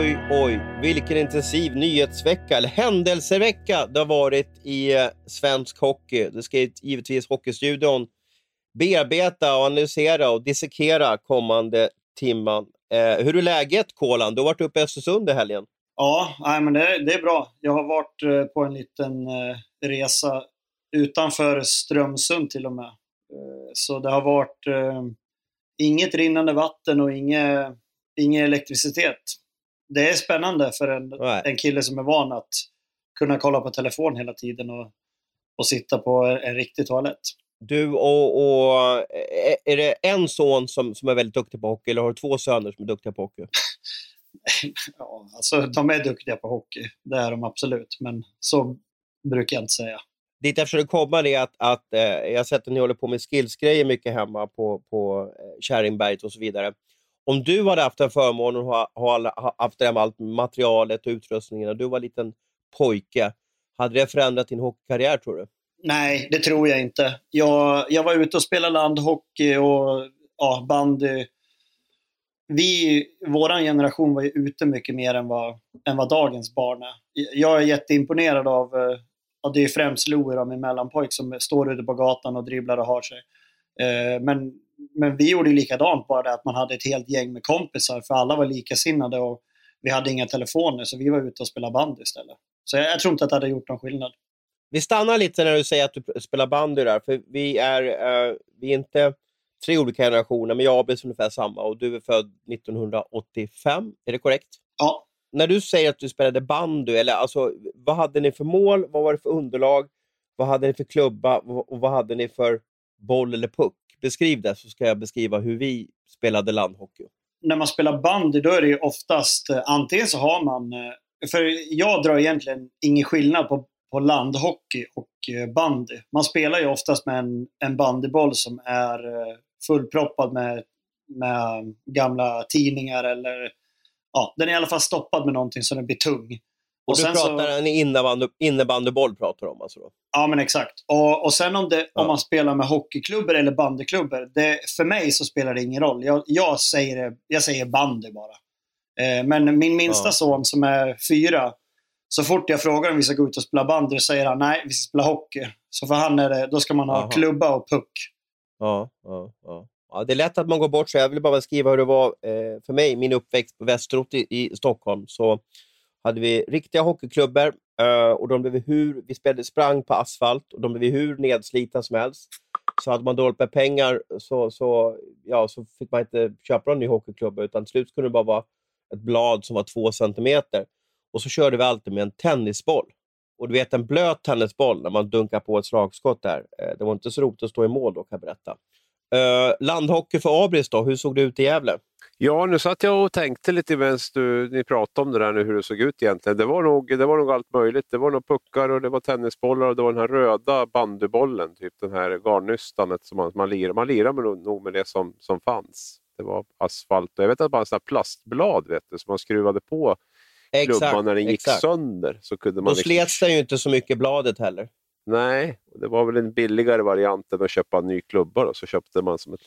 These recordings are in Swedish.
oj, oj. Vilken intensiv nyhetsvecka, eller händelsevecka det har varit i eh, svensk hockey. Det ska givetvis Hockeystudion bearbeta, och analysera och dissekera kommande timman. Eh, hur är läget, Kolan? Du har varit uppe i Östersund i helgen. Ja, nej, men det, det är bra. Jag har varit eh, på en liten eh, resa utanför Strömsund till och med. Eh, så det har varit eh, inget rinnande vatten och inget, ingen elektricitet. Det är spännande för en, en kille som är van att kunna kolla på telefon hela tiden och, och sitta på en riktig toalett. Du och, och, är det en son som, som är väldigt duktig på hockey eller har du två söner som är duktiga på hockey? ja, alltså de är duktiga på hockey, det är de absolut, men så brukar jag inte säga. Dit jag försöker komma är att, att eh, jag har sett att ni håller på med skillsgrejer mycket hemma på, på eh, Kärringberget och så vidare. Om du hade haft en förmån att ha, ha, haft det med allt materialet och utrustningen och du var en liten pojke, hade det förändrat din hockeykarriär tror du? Nej, det tror jag inte. Jag, jag var ute och spelade landhockey och ja, bandy. Eh, vi, vår generation var ju ute mycket mer än vad, än vad dagens barn är. Jag är jätteimponerad av, eh, ja, det är främst Louie, min mellanpojk, som står ute på gatan och dribblar och har sig. Eh, men, men vi gjorde ju likadant, bara det att man hade ett helt gäng med kompisar, för alla var likasinnade och vi hade inga telefoner, så vi var ute och spelade bandy istället. Så jag, jag tror inte att det hade gjort någon skillnad. Vi stannar lite när du säger att du spelar bandy där, för vi är, uh, vi är inte tre olika generationer, men jag och Abis är ungefär samma och du är född 1985, är det korrekt? Ja. När du säger att du spelade bandy, eller alltså, vad hade ni för mål, vad var det för underlag, vad hade ni för klubba och vad hade ni för boll eller puck? Beskriv det så ska jag beskriva hur vi spelade landhockey. När man spelar bandy då är det oftast, eh, antingen så har man, eh, för jag drar egentligen ingen skillnad på på landhockey och eh, bandy. Man spelar ju oftast med en, en bandyboll som är fullproppad med, med gamla tidningar eller ja, den är i alla fall stoppad med någonting så den blir tung. Och, och du pratar så, en innebandy, innebandyboll pratar om alltså? Då. Ja, men exakt. Och, och sen om, det, ja. om man spelar med hockeyklubbor eller bandyklubbor, det, för mig så spelar det ingen roll. Jag, jag, säger, jag säger bandy bara. Eh, men min minsta ja. son som är fyra, så fort jag frågar om vi ska gå ut och spela bandy säger han nej, vi ska spela hockey. Så för han är det, då ska man ha Aha. klubba och puck. Ja, ja, ja. ja, det är lätt att man går bort sig. Jag vill bara skriva hur det var eh, för mig, min uppväxt på Västerort i, i, Stockholm. Så hade vi riktiga hockeyklubbor eh, och de blev hur, vi spelade, sprang på asfalt och de blev hur nedslitna som helst. Så hade man dåligt med pengar så, så, ja, så fick man inte köpa någon ny hockeyklubba utan till slut kunde det bara vara ett blad som var två centimeter. Och så körde vi alltid med en tennisboll. Och du vet en blöt tennisboll när man dunkar på ett slagskott där. Eh, det var inte så roligt att stå i mål då kan jag berätta. Uh, landhockey för Abris då, hur såg det ut i Gävle? Ja, nu satt jag och tänkte lite medan ni pratade om det där nu, hur det såg ut egentligen. Det var, nog, det var nog allt möjligt. Det var nog puckar och det var tennisbollar och det var den här röda bandybollen, typ den här garnnystanet som man, man lirade. Man lirade med, nog med det som, som fanns. Det var asfalt och jag vet att det en plastblad vet du, som man skruvade på klubban när den gick exakt. sönder. Så kunde man Då liksom... slets den ju inte så mycket bladet heller. Nej, det var väl en billigare variant än att köpa en ny klubba. Då. Så köpte man som ett,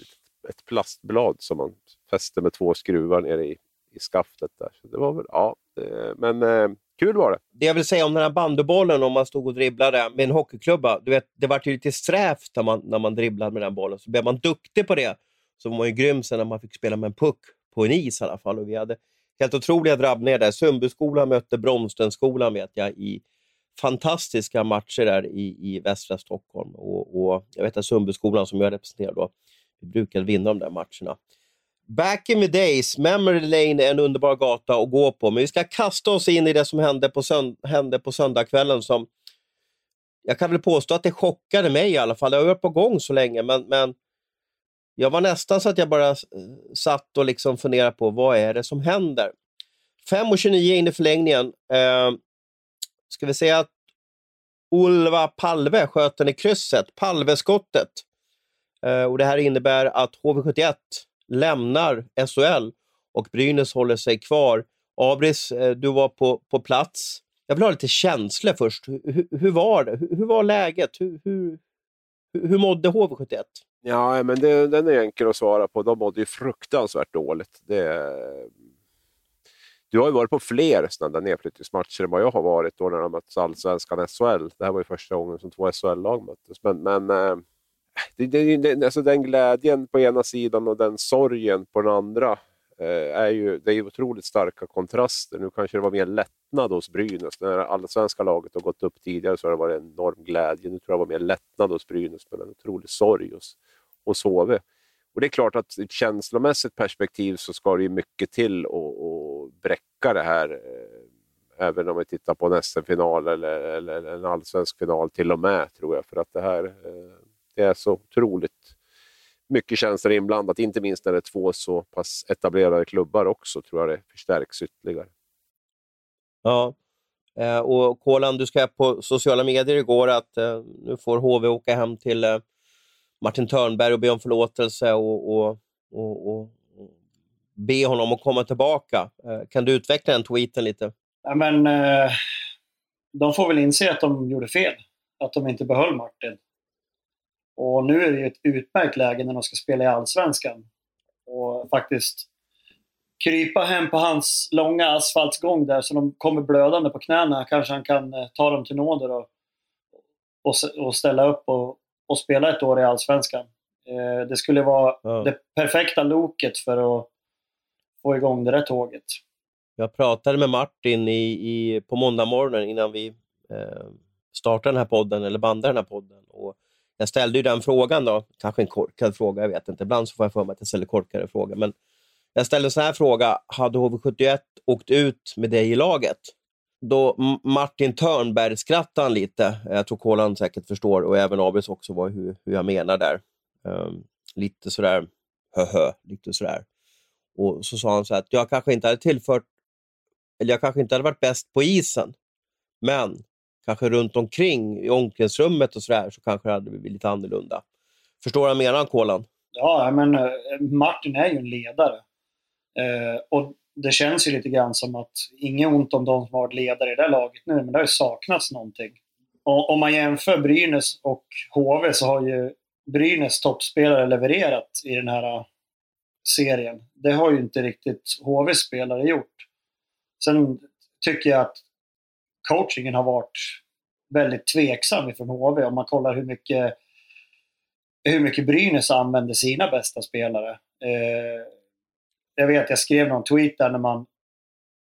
ett plastblad som man fäste med två skruvar nere i, i skaftet. Där. Så det var väl, ja, det, men eh, kul var det. Det jag vill säga om den här bandybollen, om man stod och dribblade med en hockeyklubba. Du vet, det var ju lite strävt när man, när man dribblade med den bollen. Så blev man duktig på det så var man ju grym sen när man fick spela med en puck på en is i alla fall. Och vi hade helt otroliga drabbningar där. Sundbyskolan mötte Bromstenskolan vet jag i fantastiska matcher där i, i västra Stockholm. Och, och jag vet att Sundbyskolan som jag representerar då, vi brukade vinna de där matcherna. Back in the days, Memory Lane är en underbar gata att gå på, men vi ska kasta oss in i det som hände på, sönd hände på söndagskvällen som jag kan väl påstå att det chockade mig i alla fall. Det har varit på gång så länge, men, men jag var nästan så att jag bara eh, satt och liksom funderade på vad är det som händer. 5.29 in i förlängningen. Eh, ska vi säga att Ulva Palve sköt den i krysset, Palveskottet. Eh, och det här innebär att HV71 lämnar SHL och Brynäs håller sig kvar. Abris, eh, du var på, på plats. Jag vill ha lite känslor först. Hur, hur var det? Hur, hur var läget? Hur, hur, hur mådde HV71? Ja, men det, den är enkel att svara på. De mådde ju fruktansvärt dåligt. Det, du har ju varit på fler sådana där nedflyttningsmatcher än vad jag har varit då när de möttes allsvenskan SHL. Det här var ju första gången som två SHL-lag möttes. Men, men eh, det, det, det, alltså den glädjen på ena sidan och den sorgen på den andra eh, är ju, det är ju otroligt starka kontraster. Nu kanske det var mer lättnad hos Brynäs. När allsvenska laget har gått upp tidigare så har det varit en enorm glädje. Nu tror jag det var mer lättnad hos Brynäs, men en otrolig sorg hos, hos HV. Och det är klart att ur ett känslomässigt perspektiv så ska det ju mycket till att bräcka det här. Eh, även om vi tittar på en SM-final eller, eller, en allsvensk final till och med, tror jag. För att det här eh, det är så otroligt mycket känslor inblandat. Inte minst när det är två så pass etablerade klubbar också, tror jag det förstärks ytterligare. Ja, eh, och Kolan, du skrev på sociala medier igår att nu får HV åka hem till Martin Törnberg och be om förlåtelse och, och, och, och be honom att komma tillbaka. Eh, kan du utveckla den tweeten lite? Ja, men, eh, de får väl inse att de gjorde fel. Att de inte behöll Martin. Och nu är det ju ett utmärkt läge när de ska spela i Allsvenskan. Och faktiskt krypa hem på hans långa asfaltsgång där så de kommer blödande på knäna. Kanske han kan eh, ta dem till nåder och, och, och ställa upp och, och spela ett år i Allsvenskan. Eh, det skulle vara ja. det perfekta loket för att få igång det där tåget. Jag pratade med Martin i, i, på måndag morgonen innan vi eh, startade den här podden, eller bandade den här podden. Och jag ställde ju den frågan då, kanske en korkad fråga, jag vet inte. Ibland så får jag för mig att jag ställer korkade frågor. Men jag ställde en sån här fråga, hade HV71 åkt ut med dig i laget? Då Martin Törnberg skrattade han lite. Jag tror Kolan säkert förstår och även Abis också vad, hur, hur jag menar där. Um, lite sådär höhö, lite sådär. Och så sa han så att jag kanske inte hade tillfört, eller jag kanske inte hade varit bäst på isen, men kanske runt omkring i omklädningsrummet och sådär så kanske det hade blivit lite annorlunda. Förstår du vad jag menar, Kolan? Ja, men eh, Martin är ju en ledare. Eh, och det känns ju lite grann som att, inget ont om de som har varit ledare i det laget nu, men det har ju saknats någonting. Och om man jämför Brynäs och HV så har ju Brynäs toppspelare levererat i den här äh, serien. Det har ju inte riktigt HVs spelare gjort. Sen tycker jag att coachingen har varit väldigt tveksam ifrån HV om man kollar hur mycket, hur mycket Brynäs använder sina bästa spelare. Eh, jag vet, jag skrev någon tweet där när man,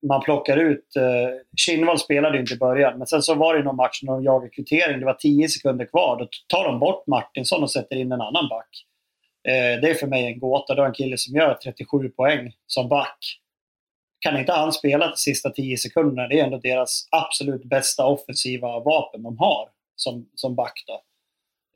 man plockar ut... Eh, Kinnvall spelade inte i början, men sen så var det någon match när de jagade kvittering. Det var 10 sekunder kvar. Då tar de bort Martinsson och sätter in en annan back. Eh, det är för mig en gåta. Det är en kille som gör 37 poäng som back. Kan inte han spela de sista 10 sekunderna? Det är ändå deras absolut bästa offensiva vapen de har som, som back. Då.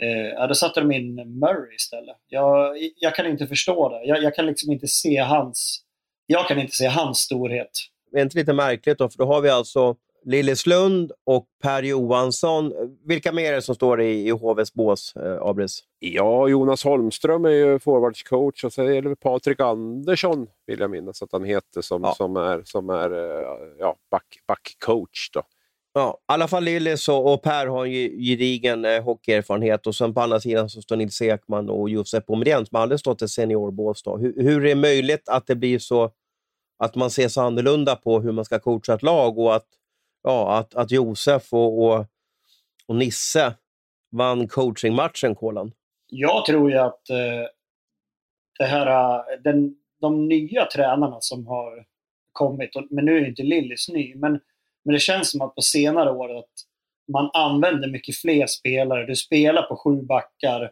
Eh, ja, då satte de in Murray istället. Jag, jag kan inte förstå det. Jag, jag, kan liksom inte se hans... Jag kan inte se hans storhet. Det är inte lite märkligt då? För då har vi alltså Lilleslund och Per Johansson. Vilka mer är det som står i, i HVs bås, eh, Abris? Ja, Jonas Holmström är ju forwardscoach och så är det Patrik Andersson, vill jag minnas att han heter, som, ja. som är, som är eh, ja, back, backcoach. Då. Ja, I alla fall Lillis och, och Per har en gedigen eh, hockeyerfarenhet och sen på andra sidan så står Nils Ekman och Josef Pomerén som aldrig stått i seniorbås. Hur, hur är det möjligt att det blir så att man ser så annorlunda på hur man ska coacha ett lag och att, ja, att, att Josef och, och, och Nisse vann coachingmatchen, Kolan? Jag tror ju att eh, det här, eh, den, de nya tränarna som har kommit, och, men nu är inte Lillis ny, men men det känns som att på senare år att man använder mycket fler spelare. Du spelar på sju backar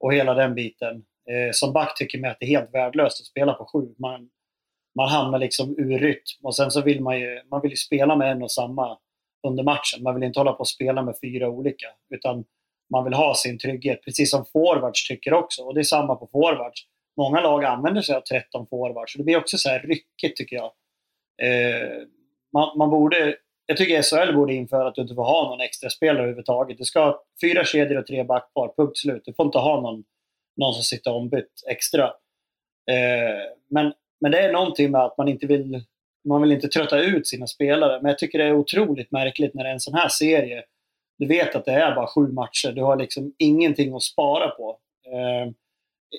och hela den biten. Eh, som back tycker man att det är helt värdelöst att spela på sju. Man, man hamnar liksom ur rytm. Och sen så vill man ju, man vill ju spela med en och samma under matchen. Man vill inte hålla på och spela med fyra olika. Utan man vill ha sin trygghet. Precis som forwards tycker också. Och det är samma på forwards. Många lag använder sig av 13 forwards. Så det blir också så här ryckigt tycker jag. Eh, man, man borde, jag tycker SHL borde införa att du inte får ha någon extra spelare överhuvudtaget. Du ska ha fyra kedjor och tre backpar, punkt slut. Du får inte ha någon, någon som sitter ombytt extra. Eh, men, men det är någonting med att man inte vill man vill inte trötta ut sina spelare. Men jag tycker det är otroligt märkligt när det är en sån här serie. Du vet att det är bara sju matcher. Du har liksom ingenting att spara på. Eh,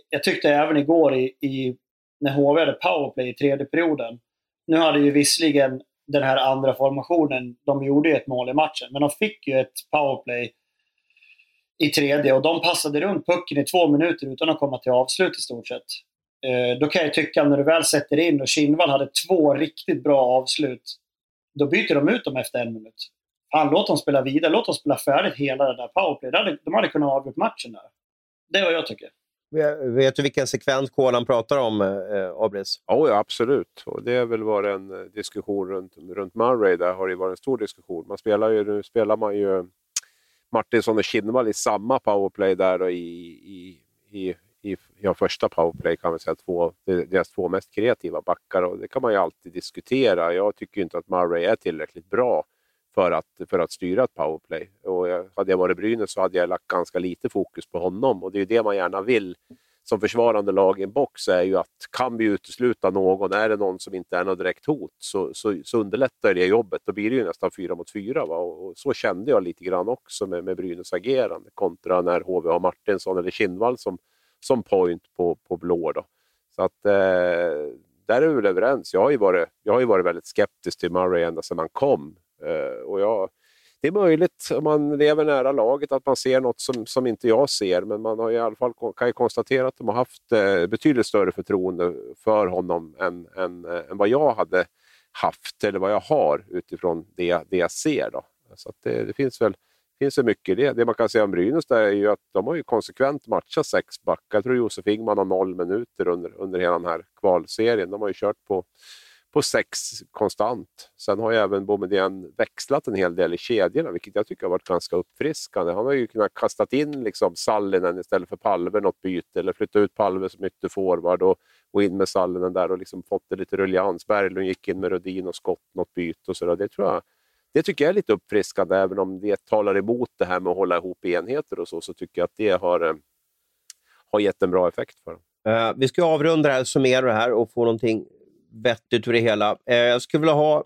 jag tyckte även igår i, i, när HV hade powerplay i tredje perioden nu hade ju visserligen den här andra formationen, de gjorde ju ett mål i matchen, men de fick ju ett powerplay i tredje och de passade runt pucken i två minuter utan att komma till avslut i stort sett. Eh, då kan jag tycka när du väl sätter in och Kinnvall hade två riktigt bra avslut, då byter de ut dem efter en minut. Fan, låt dem spela vidare, låt dem spela färdigt hela det där powerplay. De hade kunnat avgöra matchen där. Det är vad jag tycker. Vet du vilken sekvens Kolan pratar om, eh, Abris? Oh, ja, absolut. Och det har väl varit en eh, diskussion runt, runt Murray. Där har det varit en stor diskussion. Man spelar ju, nu spelar man ju Martinsson och Kinnvall i samma powerplay där och i, i, i, i ja, första powerplay kan man säga två, deras två mest kreativa backar. Och det kan man ju alltid diskutera. Jag tycker inte att Murray är tillräckligt bra för att, för att styra ett powerplay. Och jag, hade jag varit Brynäs så hade jag lagt ganska lite fokus på honom och det är det man gärna vill som försvarande lag i en box är ju att kan vi utesluta någon, är det någon som inte är något direkt hot, så, så, så underlättar det jobbet. Då blir det ju nästan fyra mot fyra. Va? Och, och så kände jag lite grann också med, med Brynäs agerande kontra när HV har Martinsson eller Kindvall som, som point på, på blå. Då. Så att, eh, där är vi väl överens. Jag har, ju varit, jag har ju varit väldigt skeptisk till Murray ända sedan han kom. Eh, och jag, det är möjligt om man lever nära laget att man ser något som, som inte jag ser, men man har i alla fall kan ju konstatera att de har haft eh, betydligt större förtroende för honom än, än, eh, än vad jag hade haft, eller vad jag har utifrån det, det jag ser. Då. Så det, det, finns väl finns det mycket det. Det man kan säga om Brynäs är ju att de har ju konsekvent matchat sex backar. Jag tror Josef Ingman har noll minuter under, under hela den här kvalserien. De har ju kört på på sex konstant. Sen har ju även Boumedienne växlat en hel del i kedjorna, vilket jag tycker har varit ganska uppfriskande. Han har ju kunnat kasta in liksom Sallinen istället för Palve något byte, eller flytta ut Palve som ytterforward och, och in med Sallinen där och liksom fått det lite ruljans. Berglund gick in med Rudin och Skott något byte och sådär. Det tror jag det tycker jag är lite uppfriskande, även om det talar emot det här med att hålla ihop enheter och så, så tycker jag att det har, eh, har gett en bra effekt för dem. Uh, vi ska avrunda det här, summera det här och få någonting vettigt ur det hela. Eh, jag skulle vilja ha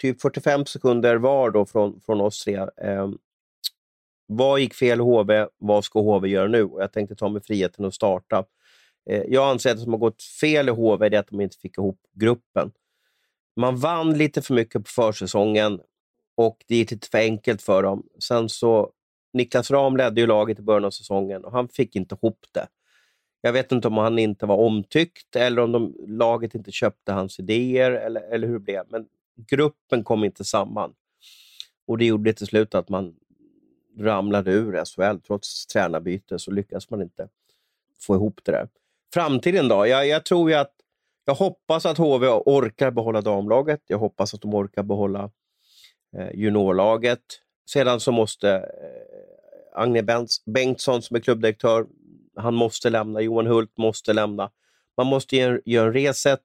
typ 45 sekunder var då från, från oss tre. Eh, vad gick fel i HV? Vad ska HV göra nu? Och jag tänkte ta mig friheten att starta. Eh, jag anser att det som har gått fel i HV är att de inte fick ihop gruppen. Man vann lite för mycket på försäsongen och det gick lite för enkelt för dem. Sen så Niklas Ram ledde ju laget i början av säsongen och han fick inte ihop det. Jag vet inte om han inte var omtyckt eller om de, laget inte köpte hans idéer eller, eller hur det blev. Men gruppen kom inte samman. Och det gjorde till slut att man ramlade ur SHL. Trots tränarbyte så lyckas man inte få ihop det där. Framtiden då? Jag, jag tror ju att jag hoppas att HV orkar behålla damlaget. Jag hoppas att de orkar behålla eh, juniorlaget. Sedan så måste eh, Agne Bengtsson som är klubbdirektör han måste lämna. Johan Hult måste lämna. Man måste göra, en reset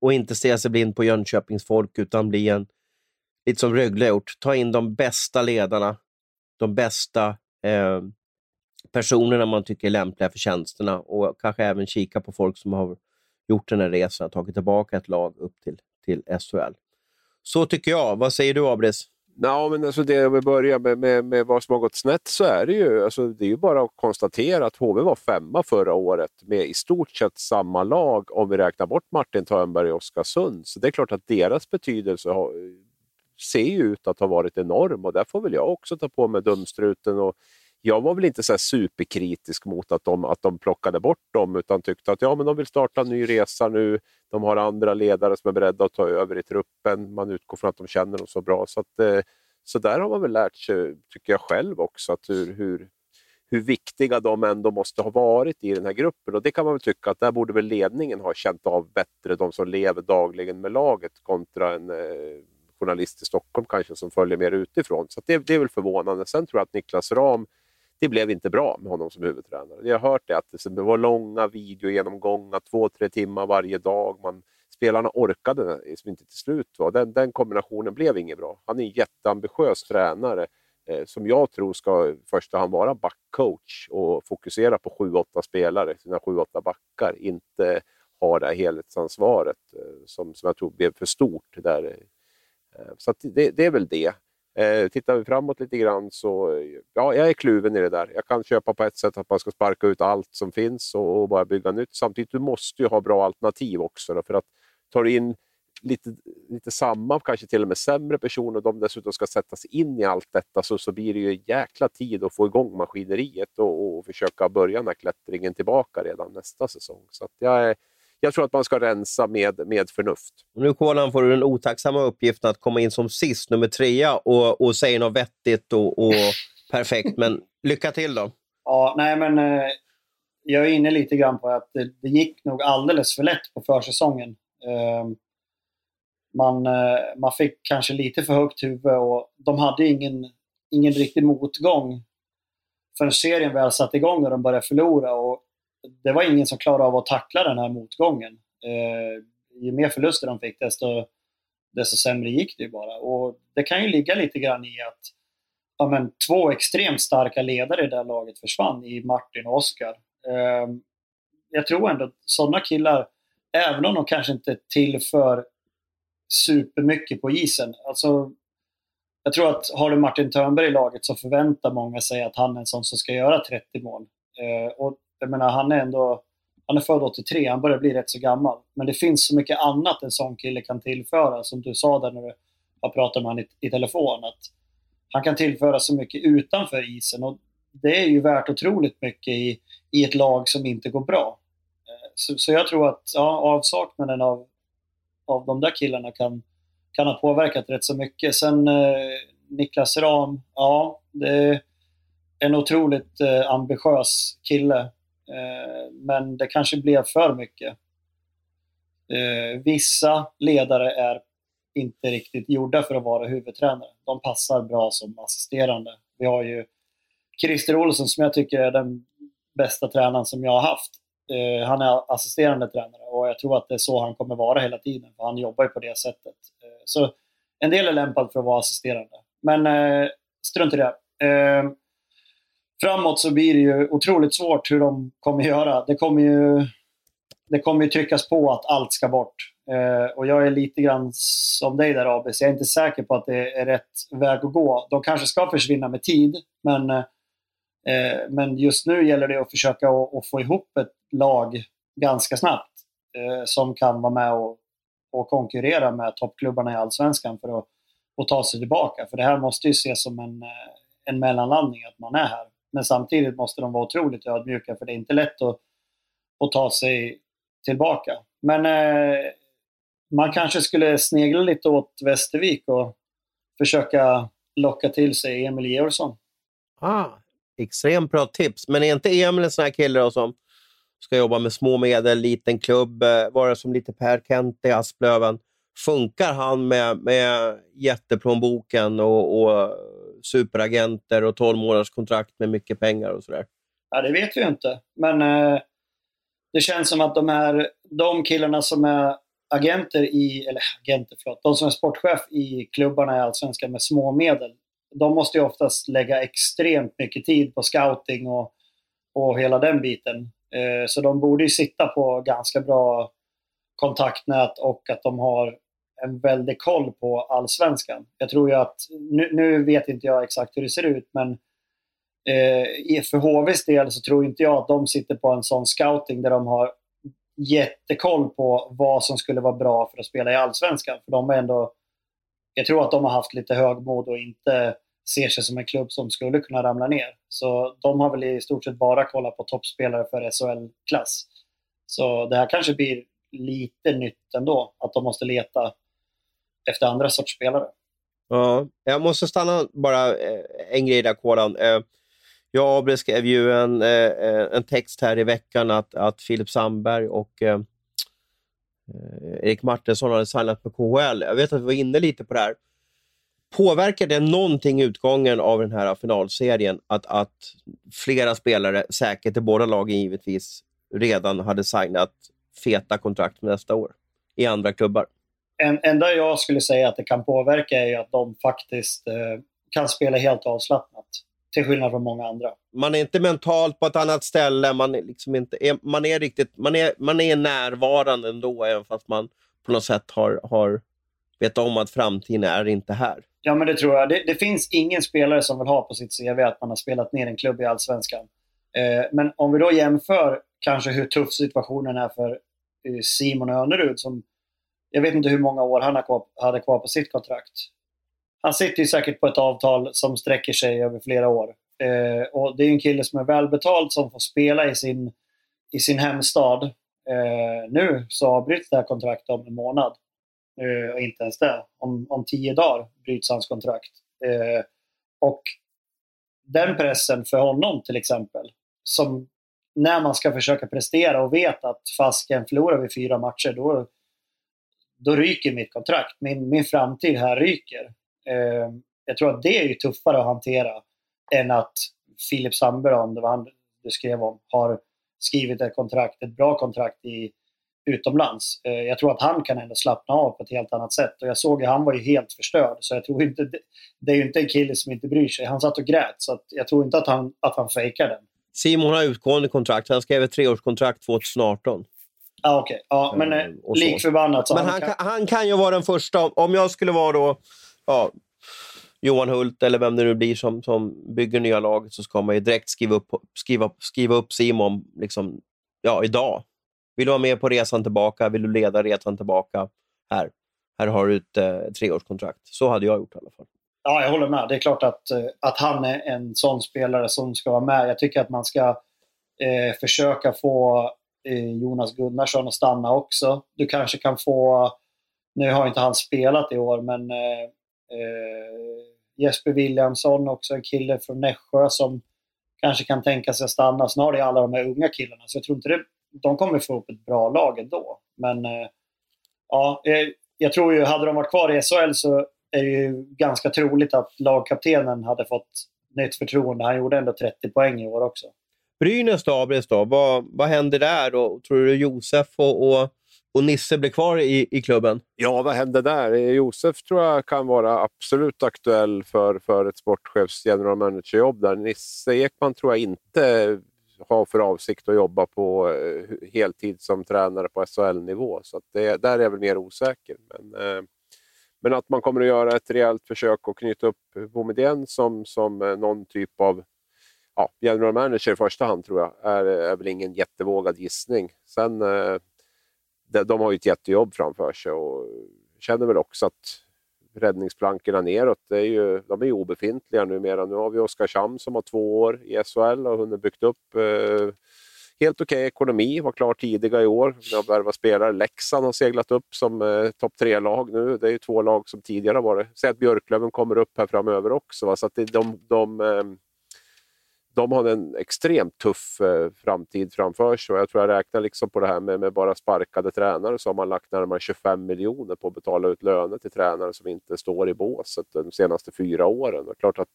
och inte stirra sig blind på Jönköpings folk utan bli en, lite som Rögle gjort, ta in de bästa ledarna, de bästa eh, personerna man tycker är lämpliga för tjänsterna och kanske även kika på folk som har gjort den här resan, tagit tillbaka ett lag upp till, till SHL. Så tycker jag. Vad säger du, Abris? Ja, men alltså det, om vi börjar med, med, med, vad som har gått snett så är det ju, alltså det är ju bara att konstatera att HV var femma förra året med i stort sett samma lag om vi räknar bort Martin Törnberg och Oskarsund. Så det är klart att deras betydelse har, ser ju ut att ha varit enorm och där får väl jag också ta på mig dumstruten. Och jag var väl inte så superkritisk mot att de, att de plockade bort dem utan tyckte att ja, men de vill starta en ny resa nu. De har andra ledare som är beredda att ta över i truppen. Man utgår från att de känner dem så bra. Så, att, eh, så där har man väl lärt sig, tycker jag själv också, att hur, hur, hur viktiga de ändå måste ha varit i den här gruppen. Och Det kan man väl tycka att där borde väl ledningen ha känt av bättre, de som lever dagligen med laget kontra en eh, journalist i Stockholm kanske som följer mer utifrån. Så det, det är väl förvånande. Sen tror jag att Niklas Ram det blev inte bra med honom som huvudtränare. Jag har hört det, att det var långa videogenomgångar, två, tre timmar varje dag. Man, spelarna orkade liksom inte till slut. Va? Den, den kombinationen blev inget bra. Han är en jätteambitiös tränare eh, som jag tror ska i första hand vara backcoach och fokusera på sju, åtta spelare, sina sju, åtta backar. Inte ha det här helhetsansvaret eh, som, som jag tror blev för stort. Där. Eh, så det, det är väl det. Eh, tittar vi framåt lite grann så ja, jag är kluven i det där. Jag kan köpa på ett sätt att man ska sparka ut allt som finns och, och bara bygga nytt. Samtidigt du måste du ha bra alternativ också. Då, för att tar du in lite, lite samma, kanske till och med sämre personer och de dessutom ska sätta sig in i allt detta så, så blir det ju en jäkla tid att få igång maskineriet och, och försöka börja den här klättringen tillbaka redan nästa säsong. Så jag, är, jag tror att man ska rensa med, med förnuft. Nu Kolan får du den otacksamma uppgiften att komma in som sist, nummer trea, och, och säga något vettigt och, och perfekt. Men lycka till då! Ja, nej men eh, jag är inne lite grann på att det, det gick nog alldeles för lätt på försäsongen. Eh, man, eh, man fick kanske lite för högt huvud och de hade ingen, ingen riktig motgång förrän serien väl satte igång och de började förlora. Och det var ingen som klarade av att tackla den här motgången. Eh, ju mer förluster de fick, desto, desto sämre gick det ju bara. Och det kan ju ligga lite grann i att ja, men, två extremt starka ledare i det här laget försvann, i Martin och Oskar. Eh, jag tror ändå att sådana killar, även om de kanske inte tillför supermycket på isen. Alltså, jag tror att har du Martin Törnberg i laget så förväntar många sig att han är en sån som ska göra 30 mål. Eh, och jag menar, han är ändå han är född 83, han börjar bli rätt så gammal. Men det finns så mycket annat en sån kille kan tillföra, som du sa där när du har pratat med honom i, i telefon. Att han kan tillföra så mycket utanför isen och det är ju värt otroligt mycket i, i ett lag som inte går bra. Eh, så, så jag tror att ja, avsaknaden av, av de där killarna kan, kan ha påverkat rätt så mycket. Sen eh, Niklas Ram, ja, det är en otroligt eh, ambitiös kille. Eh, men det kanske blev för mycket. Eh, vissa ledare är inte riktigt gjorda för att vara huvudtränare. De passar bra som assisterande. Vi har ju Christer Olsson som jag tycker är den bästa tränaren som jag har haft. Eh, han är assisterande tränare och jag tror att det är så han kommer vara hela tiden. För han jobbar ju på det sättet. Eh, så en del är lämpad för att vara assisterande. Men eh, strunt i det. Eh, Framåt så blir det ju otroligt svårt hur de kommer göra. Det kommer ju, det kommer ju tryckas på att allt ska bort. Eh, och jag är lite grann som dig där Abis. Jag är inte säker på att det är rätt väg att gå. De kanske ska försvinna med tid, men, eh, men just nu gäller det att försöka att få ihop ett lag ganska snabbt eh, som kan vara med och, och konkurrera med toppklubbarna i Allsvenskan för att, att ta sig tillbaka. För det här måste ju ses som en, eh, en mellanlandning, att man är här. Men samtidigt måste de vara otroligt ödmjuka för det är inte lätt att, att ta sig tillbaka. Men eh, man kanske skulle snegla lite åt Västervik och försöka locka till sig Emil Georgsson. Ah, extremt bra tips. Men är inte Emil en sån här kille som ska jobba med små medel, liten klubb, eh, vara som lite Per Kent i Asplöven? Funkar han med, med jätteplånboken och, och superagenter och 12 månaders kontrakt med mycket pengar och sådär? Ja, det vet vi ju inte. Men eh, det känns som att de här de killarna som är agenter i, eller agenter, förlåt, de som är sportchef i klubbarna i Allsvenskan med små medel, de måste ju oftast lägga extremt mycket tid på scouting och, och hela den biten. Eh, så de borde ju sitta på ganska bra kontaktnät och att de har en väldig koll på allsvenskan. Jag tror ju att, nu, nu vet inte jag exakt hur det ser ut, men eh, för HVs del så tror inte jag att de sitter på en sån scouting där de har jättekoll på vad som skulle vara bra för att spela i allsvenskan. För de är ändå, jag tror att de har haft lite högmod och inte ser sig som en klubb som skulle kunna ramla ner. Så de har väl i stort sett bara kollat på toppspelare för SHL-klass. Så det här kanske blir lite nytt ändå, att de måste leta efter andra sorts spelare. Ja, jag måste stanna bara eh, en grej där, Kolan. Eh, jag och Abel skrev ju en, eh, en text här i veckan att, att Filip Sandberg och eh, Erik Martinsson hade signat med KHL. Jag vet att vi var inne lite på det här. Påverkar det någonting utgången av den här finalserien att, att flera spelare, säkert i båda lagen givetvis, redan hade signat feta kontrakt med nästa år i andra klubbar? En, enda jag skulle säga att det kan påverka är att de faktiskt eh, kan spela helt avslappnat. Till skillnad från många andra. Man är inte mentalt på ett annat ställe. Man är, liksom inte, man är, riktigt, man är, man är närvarande ändå, även fast man på något sätt har, har vet om att framtiden är inte här. Ja, men det tror jag. Det, det, finns ingen spelare som vill ha på sitt CV att man har spelat ner en klubb i Allsvenskan. Eh, men om vi då jämför kanske hur tuff situationen är för eh, Simon Önerud som jag vet inte hur många år han hade kvar på sitt kontrakt. Han sitter ju säkert på ett avtal som sträcker sig över flera år. Eh, och Det är en kille som är välbetald som får spela i sin, i sin hemstad. Eh, nu så avbryts det här kontraktet om en månad. Eh, inte ens det. Om, om tio dagar bryts hans kontrakt. Eh, och den pressen för honom till exempel, som när man ska försöka prestera och vet att fasken förlorar vi fyra matcher, då, då ryker mitt kontrakt. Min, min framtid här ryker. Eh, jag tror att det är ju tuffare att hantera än att Filip Sandberg, om det var han du skrev om, har skrivit ett kontrakt, ett bra kontrakt i, utomlands. Eh, jag tror att han kan ändå slappna av på ett helt annat sätt. Och jag såg att han var ju helt förstörd. Så jag tror inte, det är ju inte en kille som inte bryr sig. Han satt och grät, så jag tror inte att han, att han fejkar den. Simon har utgående kontrakt. Han skrev ett treårskontrakt 2018. Ah, okay. ja, men eh, lik förbannat. men han, kan... han kan ju vara den första. Om jag skulle vara då ja, Johan Hult eller vem det nu blir som, som bygger nya laget så ska man ju direkt skriva upp, skriva, skriva upp Simon liksom, ja, idag. Vill du vara med på resan tillbaka? Vill du leda resan tillbaka? Här, här har du ett eh, treårskontrakt. Så hade jag gjort i alla fall. Ja, jag håller med. Det är klart att, eh, att han är en sån spelare som ska vara med. Jag tycker att man ska eh, försöka få Jonas Gunnarsson att stanna också. Du kanske kan få, nu har inte han spelat i år, men eh, eh Jesper Williamson, också en kille från Nässjö som kanske kan tänka sig att stanna. Snart är alla de här unga killarna, så jag tror inte det de kommer få upp ett bra lag ändå. Men eh, ja, eh, jag tror ju, hade de varit kvar i SHL så är det ju ganska troligt att lagkaptenen hade fått nytt förtroende. Han gjorde ändå 30 poäng i år också. Brynäs då, Abris då? Vad, vad händer där? Då? Tror du Josef och, och, och Nisse blir kvar i, i klubben? Ja, vad händer där? Eh, Josef tror jag kan vara absolut aktuell för, för ett sportchefs general manager-jobb där. Nisse Ekman tror jag inte har för avsikt att jobba på eh, heltid som tränare på SHL-nivå. Så det, där är jag väl mer osäker. Men, eh, men att man kommer att göra ett rejält försök att knyta upp Boumedienne som, som eh, någon typ av ja, general manager i första hand tror jag, är, är väl ingen jättevågad gissning. Sen, eh, de, de har ju ett jättejobb framför sig och känner väl också att räddningsplankorna neråt, det är ju, de är ju obefintliga numera. Nu har vi Oskarshamn som har två år i SHL och hunnit byggt upp eh, helt okej okay ekonomi, var klar tidiga i år. De har värvat spelare. Leksand har seglat upp som eh, topp tre-lag nu. Det är ju två lag som tidigare har varit. Säg att Björklöven kommer upp här framöver också. Va? Så att det, de, de, eh, de har en extremt tuff eh, framtid framför sig. Jag tror jag räknar liksom på det här med, med, bara sparkade tränare så har man lagt närmare 25 miljoner på att betala ut löner till tränare som inte står i båset de senaste fyra åren. Det är klart att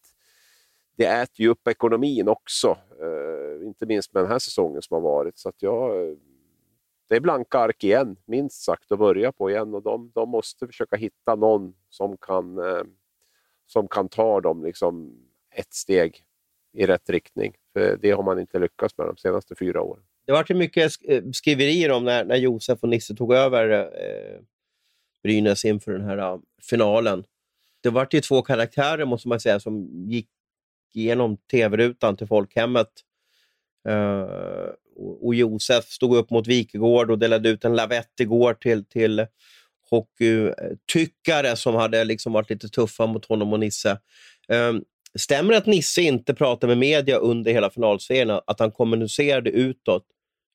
det äter ju upp ekonomin också, eh, inte minst med den här säsongen som har varit. Så att jag, det är blanka ark igen, minst sagt, att börja på igen och de, de måste försöka hitta någon som kan, eh, som kan ta dem liksom ett steg i rätt riktning. För det har man inte lyckats med de senaste fyra åren. Det var mycket eh, skriverier om när, när Josef och Nisse tog över eh, Brynäs inför den här eh, finalen. Det var ju två karaktärer måste man säga som gick genom tv-rutan till folkhemmet. Eh, och Josef stod upp mot Wikegård och delade ut en lavett igår till, till hockeytyckare som hade liksom varit lite tuffa mot honom och Nisse. Um, Stämmer det att Nisse inte pratar med media under hela finalserien? Att han kommunicerade utåt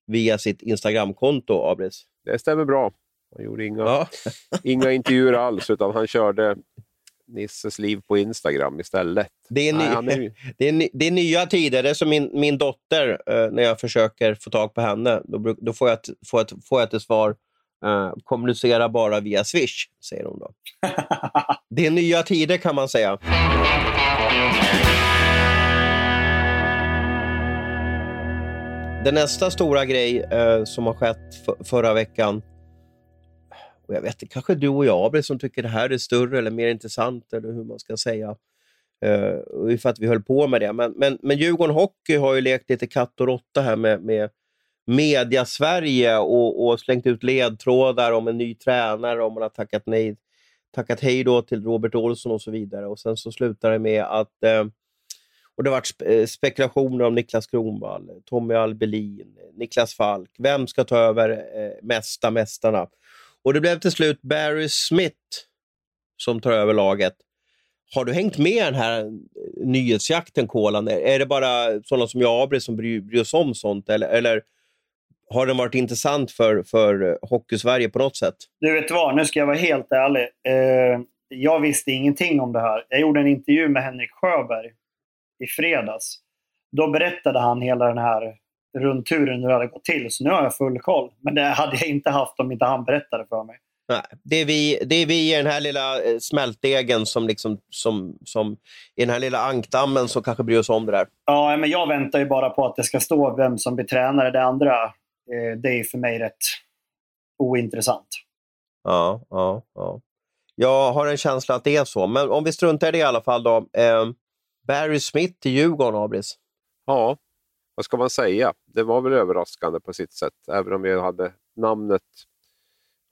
via sitt Instagramkonto, Abris? Det stämmer bra. Han gjorde inga, ja. inga intervjuer alls, utan han körde Nisses liv på Instagram istället. Det är, ny, Nej, är... det är, det är nya tider. Det är som min, min dotter, eh, när jag försöker få tag på henne. Då, då får, jag, får, jag, får jag till svar eh, kommunicera bara via Swish, säger hon då. det är nya tider kan man säga. Den nästa stora grej eh, som har skett förra veckan, och jag vet kanske du och jag som tycker det här är större eller mer intressant, eller hur man ska säga, eh, för att vi höll på med det. Men, men, men Djurgården Hockey har ju lekt lite katt och råtta här med, med media-Sverige och, och, slängt ut ledtrådar om en ny tränare, om man har tackat nej tackat hej då till Robert Olsson och så vidare. Och Sen så slutar det med att eh, och det har varit eh, spekulationer om Niklas Kronwall, Tommy Albelin, Niklas Falk. Vem ska ta över eh, mesta mästarna? Och det blev till slut Barry Smith som tar över laget. Har du hängt med i den här eh, nyhetsjakten, Kolan? Är det bara sådana som jag och Abri som bryr, bryr oss om sånt? Eller, eller har den varit intressant för, för eh, Hockeysverige på något sätt? Du vet vad, nu ska jag vara helt ärlig. Eh, jag visste ingenting om det här. Jag gjorde en intervju med Henrik Sjöberg i fredags. Då berättade han hela den här rundturen hur det hade gått till. Så nu har jag full koll. Men det hade jag inte haft om inte han berättade för mig. Nej, det är vi, det är vi i den här lilla eh, smältdegen som, liksom, som, som i den här lilla ankdammen som kanske bryr oss om det där. Ja, men jag väntar ju bara på att det ska stå vem som blir tränare. Det andra, eh, det är för mig rätt ointressant. Ja, ja, ja. Jag har en känsla att det är så. Men om vi struntar i det i alla fall då. Eh, Barry Smith till Djurgården, Abris. Ja, vad ska man säga? Det var väl överraskande på sitt sätt. Även om vi hade namnet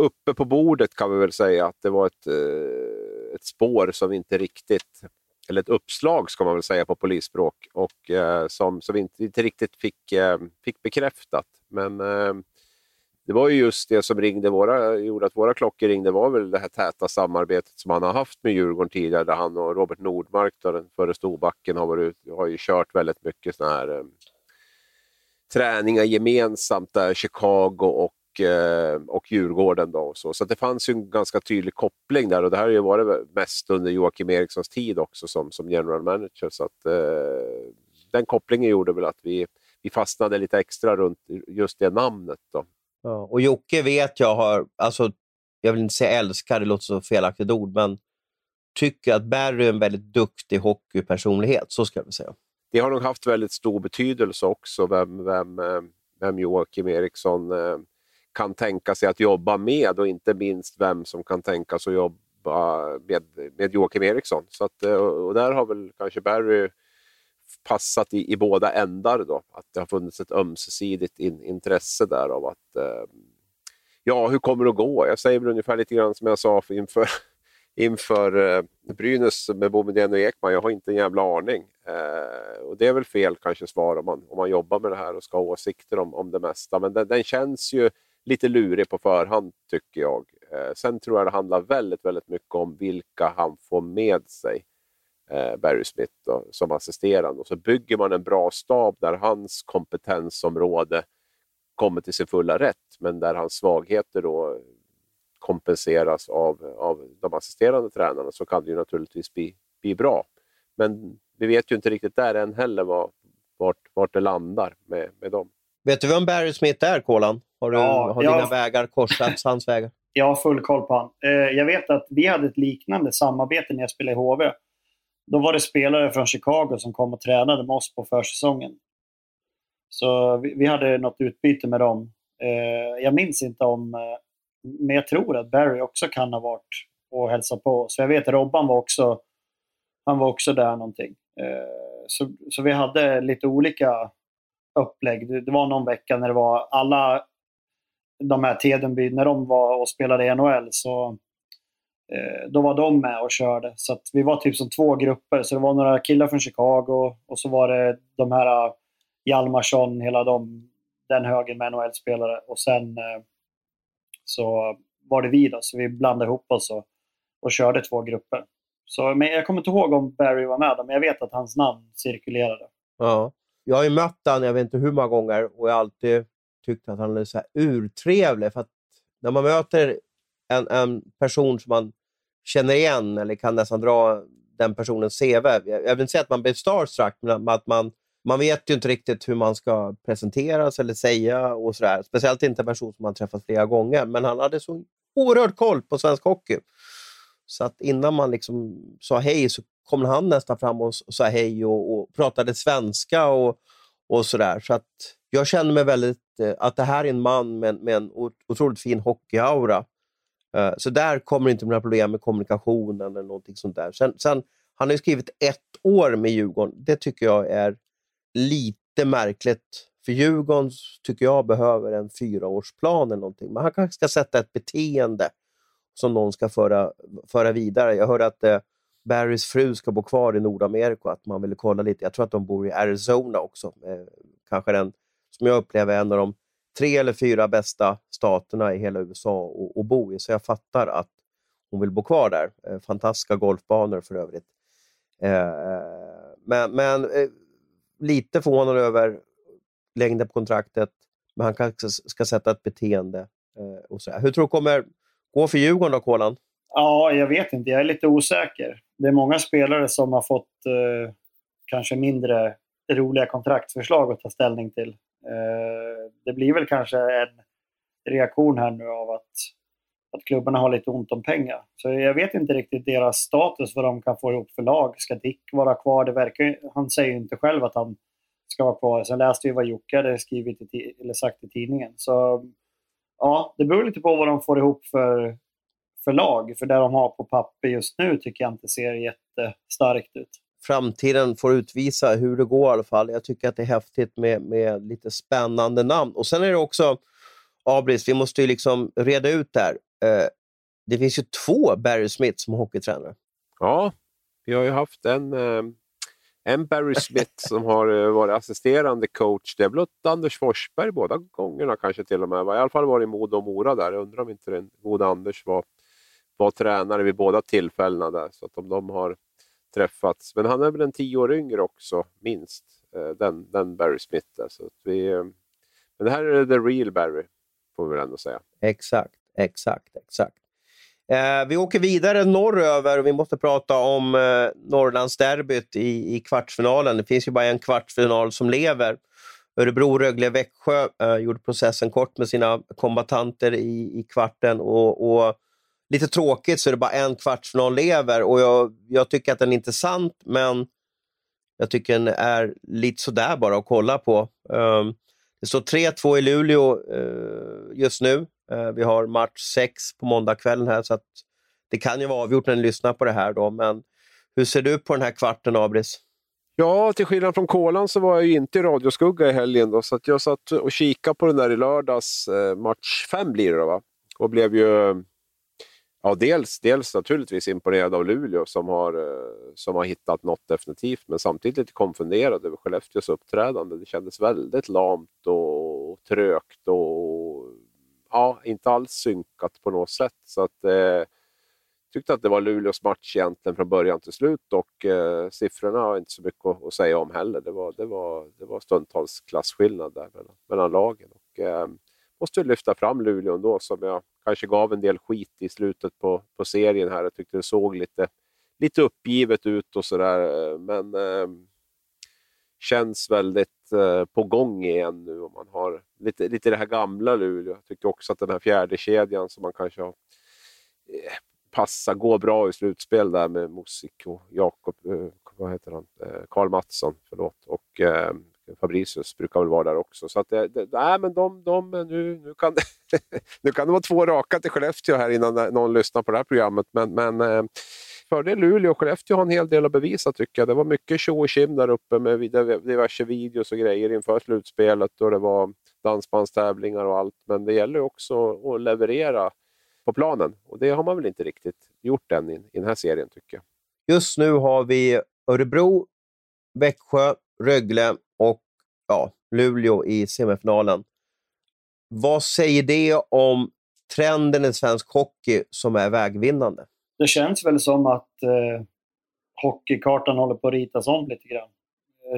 uppe på bordet kan vi väl säga att det var ett, eh, ett spår som inte riktigt, eller ett uppslag ska man väl säga på polisspråk, och eh, som, som vi inte, inte riktigt fick, eh, fick bekräftat. Men eh, det var ju just det som ringde våra, gjorde att våra klockor ringde var väl det här täta samarbetet som han har haft med Djurgården tidigare, där han och Robert Nordmark, då, den före storbacken, har, varit, har ju kört väldigt mycket såna här eh, träningar gemensamt där, Chicago och, eh, och Djurgården. Då och så så det fanns ju en ganska tydlig koppling där och det här har ju varit mest under Joakim Erikssons tid också som, som general manager. Så att, eh, den kopplingen gjorde väl att vi, vi fastnade lite extra runt just det namnet. Då. Ja, och Jocke vet jag har, alltså, jag vill inte säga älskar, det låter så felaktigt ord, men tycker att Barry är en väldigt duktig hockeypersonlighet, så ska jag säga. Det har nog haft väldigt stor betydelse också, vem, vem, eh, vem Joakim Eriksson eh, kan tänka sig att jobba med och inte minst vem som kan tänka sig att jobba med, med Joakim Eriksson. Så att, eh, och där har väl kanske Barry passat i, i båda ändar. Då. Att det har funnits ett ömsesidigt in, intresse där av att eh, ja, hur kommer det att gå? Jag säger väl ungefär lite grann som jag sa inför, inför eh, Brynäs med Bomedén och Ekman. Jag har inte en jävla aning. Eh, och Det är väl fel kanske svar om man, om man jobbar med det här och ska ha åsikter om, om det mesta. Men den, den känns ju lite lurig på förhand tycker jag. Eh, sen tror jag det handlar väldigt, väldigt mycket om vilka han får med sig eh, Barry Smith då, som assisterande. Och så bygger man en bra stab där hans kompetensområde kommer till sin fulla rätt, men där hans svagheter då kompenseras av, av de assisterande tränarna så kan det ju naturligtvis bli, bli bra. Men vi vet ju inte riktigt där än heller var, vart, vart det landar med, med dem. Vet du vem Barry Smith är, Kolan? Har, du, Ja, har jag- dina vägar korsats hans vägar? Jag har full koll på han. Eh, jag vet att vi hade ett liknande samarbete när jag spelade i HV. Då var det spelare från Chicago som kom och tränade med oss på försäsongen. Så vi, vi hade något utbyte med dem. Eh, jag minns inte om... Eh, men jag tror att Barry också kan ha varit och hälsat på. Så jag vet att Robban var också, han var också där någonting. Eh, så, så vi hade lite olika upplägg. Det, det var någon vecka när det var alla de här Tedenby, när de var och spelade i NHL så Eh, då var de med och körde. Så att vi var typ som två grupper. Så det var några killar från Chicago och så var det de här eh, Hjalmarsson, hela de, den högen med NHL-spelare. Och sen eh, så var det vi då, så vi blandade ihop oss och, och körde två grupper. Så, men jag kommer inte ihåg om Barry var med, men jag vet att hans namn cirkulerade. Ja. Jag har ju mött honom, jag vet inte hur många gånger, och jag har alltid tyckt att han är så här urtrevlig. För att när man möter en, en person som man känner igen eller kan nästan dra den personens CV. Jag vill inte säga att man blir starstruck, men att man, man vet ju inte riktigt hur man ska presenteras eller säga. och sådär. Speciellt inte en person som man träffat flera gånger. Men han hade så oerhört koll på svensk hockey. Så att innan man liksom sa hej så kom han nästan fram och, och sa hej och, och pratade svenska och, och sådär. Så att jag känner mig väldigt, eh, att det här är en man med, med en otroligt fin hockeyaura. Eh, så där kommer inte några problem med kommunikationen eller någonting sånt där. Sen, sen, han har ju skrivit ett år med Djurgården. Det tycker jag är lite märkligt. För Djurgården tycker jag behöver en fyraårsplan eller någonting. Men han kanske ska sätta ett beteende som någon ska föra, föra vidare. Jag hörde att eh, Barrys fru ska bo kvar i Nordamerika och att man ville kolla lite. Jag tror att de bor i Arizona också. Eh, kanske den, som jag upplever, en av de tre eller fyra bästa staterna i hela USA att bo i, så jag fattar att hon vill bo kvar där. Eh, fantastiska golfbanor för övrigt. Eh, men men eh, lite förvånad över längden på kontraktet, men han kanske ska sätta ett beteende. Eh, och så. Hur tror du kommer gå för Djurgården då, Kolan? Ja, jag vet inte. Jag är lite osäker. Det är många spelare som har fått eh, kanske mindre roliga kontraktförslag att ta ställning till. Eh, det blir väl kanske en reaktion här nu av att, att klubbarna har lite ont om pengar. Så jag vet inte riktigt deras status, vad de kan få ihop för lag. Ska Dick vara kvar? Det verkar, han säger ju inte själv att han ska vara kvar. Sen läste vi vad Jocke hade skrivit i, eller sagt i tidningen. Så ja, det beror lite på vad de får ihop för, för lag. För det de har på papper just nu tycker jag inte ser jättestarkt ut framtiden får utvisa hur det går i alla fall. Jag tycker att det är häftigt med, med lite spännande namn. Och Sen är det också, Abris, vi måste ju liksom reda ut det här. Eh, det finns ju två Barry Smith som hockeytränare. Ja, vi har ju haft en, eh, en Barry Smith som har eh, varit assisterande coach. Det är blott Anders Forsberg båda gångerna kanske till och med. I alla fall varit i Modo och Mora där. Jag undrar om inte den gode Anders var, var tränare vid båda tillfällena där. Så att om de har träffats. Men han är väl en tio år yngre också, minst, eh, den, den Barry Smith. Där. Så att vi, eh, men det här är the real Barry, får vi väl ändå säga. Exakt, exakt, exakt. Eh, vi åker vidare norröver och vi måste prata om eh, Norrlandsderbyt i, i kvartsfinalen. Det finns ju bara en kvartsfinal som lever. Örebro, Rögle, Växjö eh, gjorde processen kort med sina kombatanter i, i kvarten. och, och lite tråkigt så är det bara en kvartsfinal lever och jag, jag tycker att den är intressant men jag tycker den är lite sådär bara att kolla på. Um, det står 3-2 i Luleå uh, just nu. Uh, vi har match 6 på måndagskvällen här så att det kan ju vara avgjort när ni lyssnar på det här. Då, men hur ser du på den här kvarten, Abris? Ja, till skillnad från Kolan så var jag ju inte i radioskugga i helgen. Då, så att jag satt och kikade på den där i lördags. Eh, match 5 blir det då, va? Och blev ju Ja, dels, dels naturligtvis imponerad av Luleå som har, eh, som har hittat något definitivt, men samtidigt lite konfunderad över Skellefteås uppträdande. Det kändes väldigt lamt och trögt och ja, inte alls synkat på något sätt. Så att, eh, tyckte att det var Luleås match egentligen från början till slut och eh, siffrorna har inte så mycket att, att, säga om heller. Det var, det var, det var stundtals klasskillnad där mellan, mellan lagen. Och, eh, måste lyfta fram Luleå ändå, som jag kanske gav en del skit i slutet på, på serien här. Jag tyckte det såg lite, lite uppgivet ut och sådär, men eh, känns väldigt eh, på gång igen nu. Och man har lite, lite det här gamla Luleå. Jag tycker också att den här fjärde kedjan som man kanske har eh, passa, går bra i slutspel där med Musik och Jakob, eh, vad heter han, eh, Karl Mattsson, förlåt, och ehm, Fabricius brukar väl vara där också. Så att det, det, nej, men de, de, nu, nu, kan det, nu kan det vara två raka till Skellefteå här innan någon lyssnar på det här programmet. Men, men eh, fördel Luleå och Skellefteå har en hel del att bevisa tycker jag. Det var mycket tjo och kim där uppe med diverse videos och grejer inför slutspelet och det var dansbandstävlingar och allt. Men det gäller också att leverera på planen och det har man väl inte riktigt gjort än i, i den här serien tycker jag. Just nu har vi Örebro, Växjö, Rögle och ja, Luleå i semifinalen. Vad säger det om trenden i svensk hockey som är vägvinnande? Det känns väl som att eh, hockeykartan håller på att ritas om lite grann.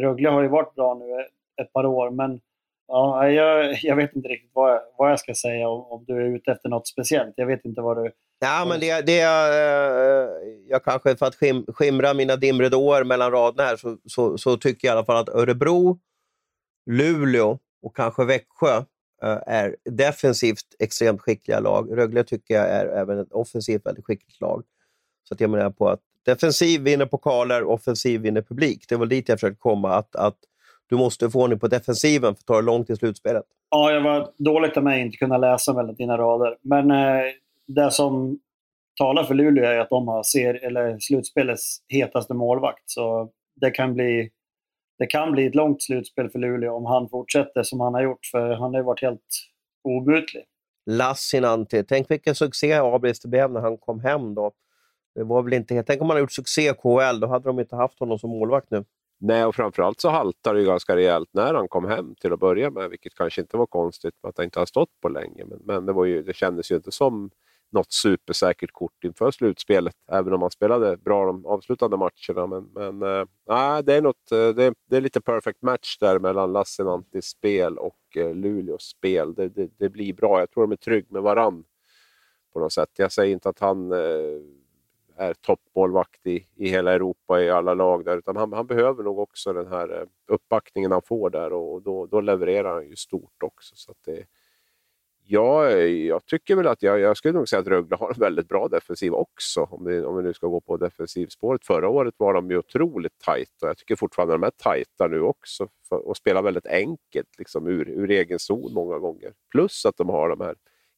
Rögle har ju varit bra nu ett par år, men ja, jag, jag vet inte riktigt vad jag, vad jag ska säga om, om, du är ute efter något speciellt. Jag vet inte vad du... Ja, men det, det är, eh, jag kanske för att skim, skimra mina dimridåer mellan raderna här så, så, så, tycker jag i alla fall att Örebro, Luleå och kanske Växjö eh, är defensivt extremt skickliga lag. Rögle tycker jag är även ett offensivt väldigt skickligt lag. Så att jag menar på att defensiv vinner pokaler, offensiv vinner publik. Det var dit jag försökte komma. Att, att du måste få ordning på defensiven för att ta det långt i slutspelet. Ja, jag var dåligt av mig att inte kunna läsa mellan dina rader. Men eh, det som talar för Luleå är att de har ser, eller slutspelets hetaste målvakt. Så det kan bli det kan bli ett långt slutspel för Luleå om han fortsätter som han har gjort, för han har ju varit helt obutlig. Lassinantti, tänk vilken succé Abris blev när han kom hem. då. Det var väl inte, tänk om han hade gjort succé i KHL, då hade de inte haft honom som målvakt nu. Nej, och framförallt så haltade det ganska rejält när han kom hem till att börja med, vilket kanske inte var konstigt att han inte har stått på länge. Men, men det, var ju, det kändes ju inte som något supersäkert kort inför slutspelet, även om han spelade bra de avslutande matcherna. Men, men äh, det, är något, eh, det, är, det är lite perfect match där mellan Lassinantis spel och eh, Luleås spel. Det, det, det, blir bra. Jag tror de är trygga med varann på något sätt. Jag säger inte att han äh, är toppmålvakt i, i hela Europa i alla lag där, utan han, han behöver nog också den här uppbackningen han får där och då, då levererar han ju stort också. Så det, jag, jag tycker väl att jag, jag skulle nog säga att Rögle har en väldigt bra defensiv också. Om, vi, om vi nu ska gå på defensivspåret. Förra året var de ju otroligt tajta. Jag tycker fortfarande att de är tajta nu också. För, och spelar väldigt enkelt liksom, ur, ur egen zon många gånger. Plus att de har de här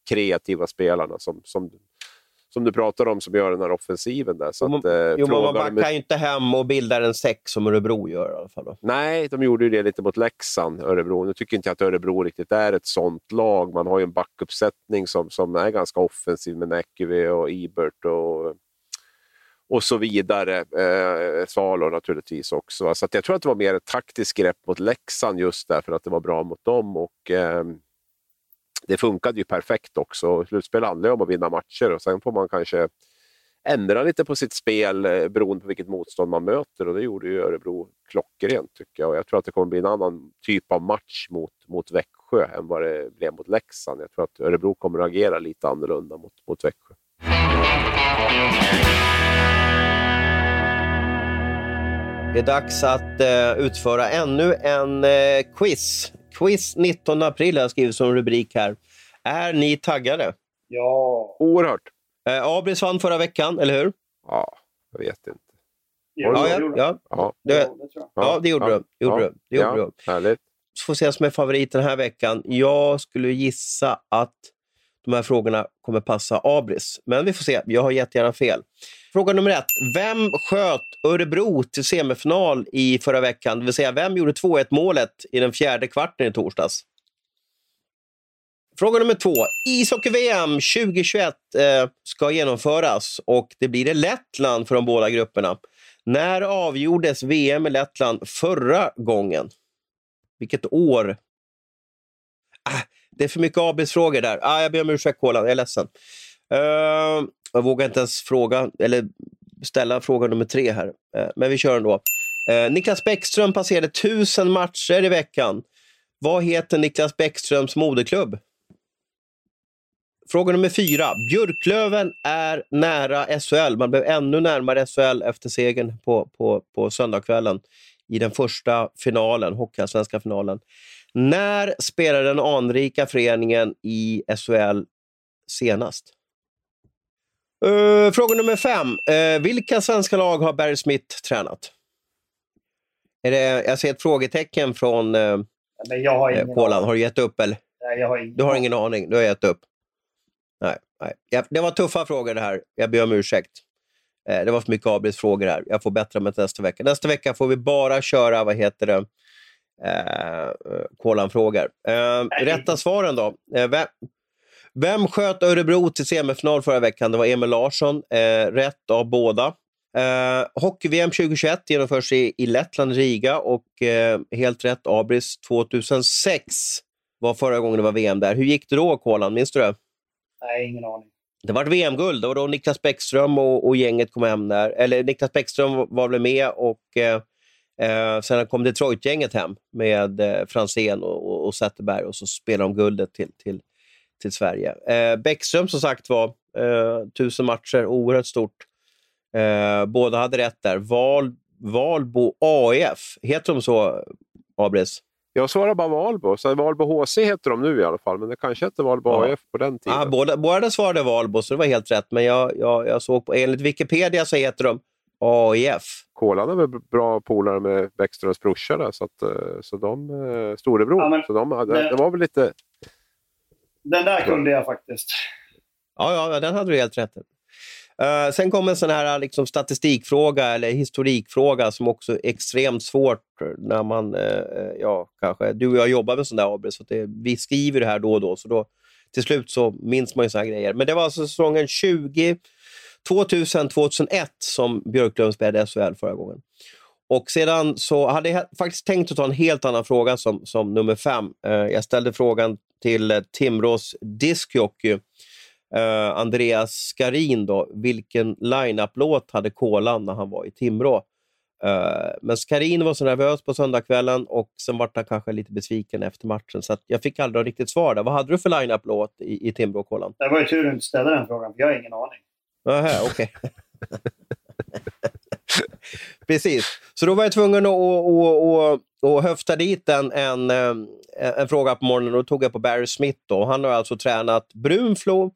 kreativa spelarna som, som som du pratar om som gör den här offensiven. Där. Så att, eh, jo, man backar med... ju inte hem och bildar en sex som Örebro gör i alla fall. Då. Nej, de gjorde ju det lite mot Leksand, Örebro. Nu tycker inte jag att Örebro riktigt är ett sånt lag. Man har ju en backuppsättning som, som är ganska offensiv med Näkyvi och Ibert och, och så vidare. Eh, Salo naturligtvis också. Så jag tror att det var mer ett taktiskt grepp mot Leksand just därför att det var bra mot dem. Och, eh, det funkade ju perfekt också. Slutspel handlar ju om att vinna matcher och sen får man kanske ändra lite på sitt spel eh, beroende på vilket motstånd man möter och det gjorde ju Örebro klockrent tycker jag. Och jag tror att det kommer bli en annan typ av match mot, mot Växjö än vad det blev mot Leksand. Jag tror att Örebro kommer att agera lite annorlunda mot, mot Växjö. Det är dags att uh, utföra ännu en uh, quiz Quiz 19 april har jag skrivit som rubrik här. Är ni taggade? Ja. Oerhört. Eh, Abris vann förra veckan, eller hur? Ja, jag vet inte. Ja, ja, ja. ja. Det, ja, det gjorde ja. du. Gjorde ja. du. Det gjorde ja. du. Härligt. Får se som är favorit den här veckan. Jag skulle gissa att de här frågorna kommer passa Abris. Men vi får se. Jag har jättegärna fel. Fråga nummer ett. Vem sköt Örebro till semifinal i förra veckan? Det vill säga, vem gjorde 2-1 målet i den fjärde kvarten i torsdags? Fråga nummer två. Ishockey-VM 2021 eh, ska genomföras och det blir i Lettland för de båda grupperna. När avgjordes VM i Lettland förra gången? Vilket år? Ah, det är för mycket avbildsfrågor där. Ah, jag ber om ursäkt, Kolan. Jag är ledsen. Uh, jag vågar inte ens fråga, eller ställa fråga nummer tre här, uh, men vi kör ändå. Uh, Niklas Bäckström passerade tusen matcher i veckan. Vad heter Niklas Bäckströms moderklubb? Fråga nummer fyra. Björklöven är nära SHL. Man blev ännu närmare SHL efter segern på, på, på söndagskvällen i den första finalen, Hockeyallsvenska finalen. När spelade den anrika föreningen i SHL senast? Uh, fråga nummer fem. Uh, vilka svenska lag har Barry Smith tränat? Är det, jag ser ett frågetecken från uh, Men jag har ingen Kolan. Har du gett upp? Eller? Nej, jag har ingen du har ingen aning? Du har gett upp? Nej. nej. Det var tuffa frågor det här. Jag ber om ursäkt. Det var för mycket avbrottsfrågor här. Jag får bättre med nästa vecka. Nästa vecka får vi bara köra, vad heter det, eh, Kolan frågar. Eh, rätta svaren då. Eh, vem, vem sköt Örebro till semifinal förra veckan? Det var Emil Larsson. Eh, rätt av båda. Eh, Hockey-VM 2021 genomförs i, i Lettland, Riga och eh, helt rätt, Abris 2006 var förra gången det var VM där. Hur gick det då, Kolan? Minns du det? Nej, ingen aning. Det var VM-guld. Det var då Niklas Bäckström och, och, gänget kom hem där. Eller Niklas Bäckström var väl med och eh, Eh, sen kom Detroit-gänget hem med eh, Franzén och, och, och Zetterberg och så spelade de guldet till, till, till Sverige. Eh, Bäckström som sagt var, eh, tusen matcher, oerhört stort. Eh, båda hade rätt där. Val, Valbo AIF, heter de så, Abris? Jag svarar bara Valbo. Så Valbo HC heter de nu i alla fall, men det kanske hette Valbo ja. AIF på den tiden. Ah, båda, båda svarade Valbo, så det var helt rätt. Men jag, jag, jag såg på, enligt Wikipedia så heter de AIF. Kolan är väl bra polare med Bäckströms brorsa där, så, att, eh, så de, eh, storebror. Ja, men, så de, det, det, var väl lite... Den där kunde jag faktiskt. Ja, ja den hade du helt rätt uh, Sen kommer en sån här liksom, statistikfråga eller historikfråga som också är extremt svårt när man, uh, ja, kanske, du och jag jobbar med sån där AB, så det, vi skriver det här då och då, så då till slut så minns man ju såna här grejer. Men det var alltså säsongen 20 2000-2001 som Björklund spelade SHL förra gången. Och sedan så hade jag faktiskt tänkt att ta en helt annan fråga som, som nummer fem. Eh, jag ställde frågan till eh, Timrås diskjockey eh, Andreas Skarin. Då, vilken line-up-låt hade Kolan när han var i Timrå? Men Skarin var så nervös på söndagskvällen och sen var han kanske lite besviken efter matchen. Så jag fick aldrig riktigt svar där. Vad hade du för line-up-låt i, i Timrå, Kolan? Det var ju tur att du inte ställde den frågan, för jag har ingen aning. Nähä, okej. Okay. Precis. Så då var jag tvungen att, att, att, att höfta dit en, en, eh, en fråga på morgonen. Då tog jag på Barry Smith. Då. Han har alltså tränat Brunflo,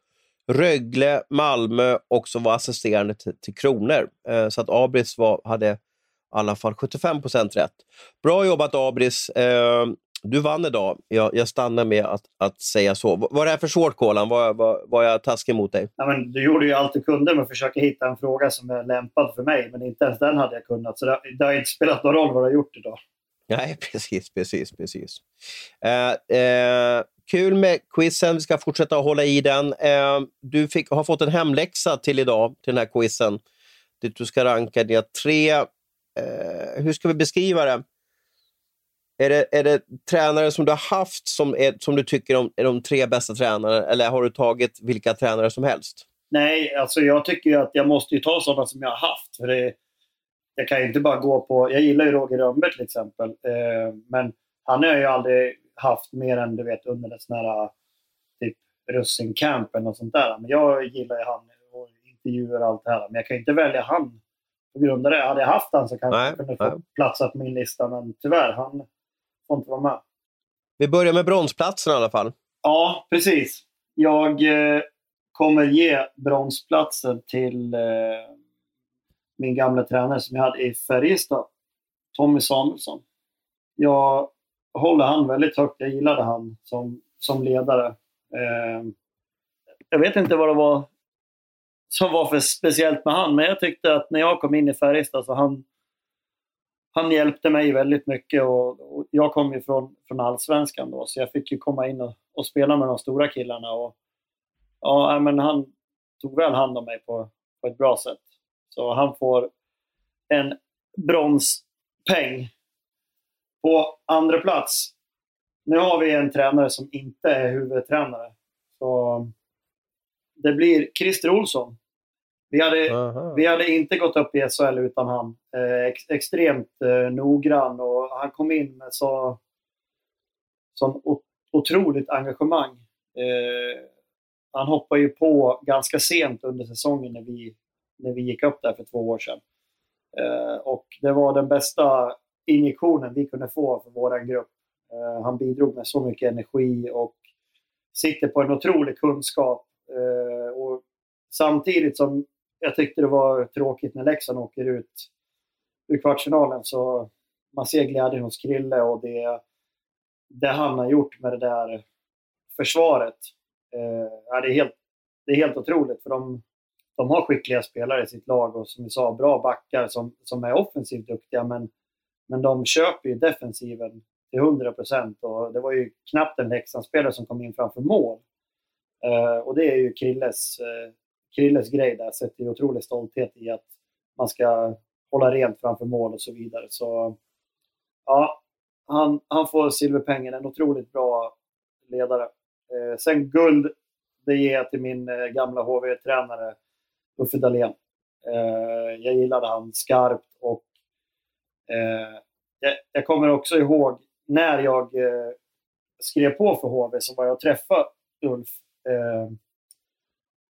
Rögle, Malmö och så var assisterande till, till Kronor. Eh, så att Abris var, hade i alla fall 75 rätt. Bra jobbat Abris. Eh, du vann idag. Jag, jag stannar med att, att säga så. Var det här för svårt, Kolan? Var, var, var jag taskig mot dig? Ja, men du gjorde ju allt du kunde med att försöka hitta en fråga som är lämpad för mig, men inte ens den hade jag kunnat. Så det, det har inte spelat någon roll vad du har gjort idag. Nej, precis, precis, precis. Eh, eh, kul med quizen. Vi ska fortsätta hålla i den. Eh, du fick, har fått en hemläxa till idag, till den här quizen. du ska ranka dina tre... Eh, hur ska vi beskriva det? Är det, är det tränare som du har haft som, är, som du tycker är de, är de tre bästa tränarna eller har du tagit vilka tränare som helst? Nej, alltså jag tycker att jag måste ta sådana som jag har haft. För det, jag kan inte bara gå på... Jag gillar ju Roger Rönnberg till exempel. Eh, men han har ju aldrig haft mer än du vet under en sån här typ russincamp eller något sånt där. Men jag gillar ju han och intervjuer och allt det här. Men jag kan ju inte välja han på grund av det. Hade jag haft han så kanske jag kunde få platsa på min lista. Men tyvärr, han får inte vara med. Vi börjar med bronsplatsen i alla fall. Ja, precis. Jag eh, kommer ge bronsplatsen till eh, min gamla tränare som jag hade i Färjestad, Tommy Samuelsson. Jag håller han väldigt högt. Jag gillade han som, som ledare. Eh, jag vet inte vad det var som var för speciellt med han, men jag tyckte att när jag kom in i Färjestad så han han hjälpte mig väldigt mycket och, och, jag kom ju från, från allsvenskan då så jag fick ju komma in och, och spela med de stora killarna. Och, ja, men han tog väl hand om mig på, på ett bra sätt. Så han får en bronspeng. På andra plats, nu har vi en tränare som inte är huvudtränare. Så det blir Christer Olsson. Vi hade, vi hade inte gått upp i SHL utan han. Eh, ex, extremt eh, noggrann och han kom in med så, sån otroligt engagemang. Eh, han hoppade ju på ganska sent under säsongen när vi, när vi gick upp där för två år sedan. Eh, och det var den bästa injektionen vi kunde få för vår grupp. Eh, han bidrog med så mycket energi och sitter på en otrolig kunskap. Eh, och samtidigt som jag tyckte det var tråkigt när Leksand åker ut ur kvartsfinalen. Så man ser glädjen hos Krille och det, det han har gjort med det där försvaret. Eh, det, är helt, det är helt otroligt. För de, de har skickliga spelare i sitt lag och som vi sa, bra backar som, som är offensivt duktiga. Men, men de köper ju defensiven till 100 procent. och Det var ju knappt en Leksandsspelare som kom in framför mål. Eh, och det är ju Krilles eh, Krilles grej där sätter otrolig stolthet i att man ska hålla rent framför mål och så vidare. Så ja, han, han får silverpengen. En otroligt bra ledare. Eh, sen guld, det ger jag till min eh, gamla HV-tränare Uffe Dahlén. Eh, jag gillade han skarpt och eh, jag, jag, kommer också ihåg när jag eh, skrev på för HV så var jag och träffade Ulf eh,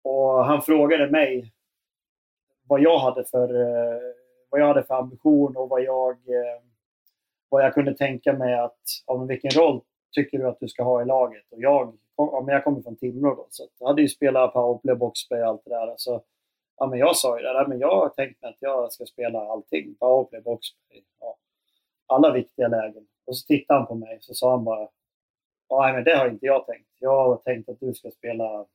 och han frågade mig vad jag hade för, eh, vad jag hade för ambition och vad jag, eh, vad jag kunde tänka mig att, om vilken roll tycker du att du ska ha i laget? Och jag, ja, men jag kommer från Timrå då, så jag hade ju spelat powerplay, boxplay och allt det där. Så, ja, men jag sa ju det, men jag har tänkt mig att jag ska spela allting. Powerplay, boxplay, ja, alla viktiga lägen. Och så tittade han på mig så sa han bara, ja, men det har inte jag tänkt. Jag har tänkt att du ska spela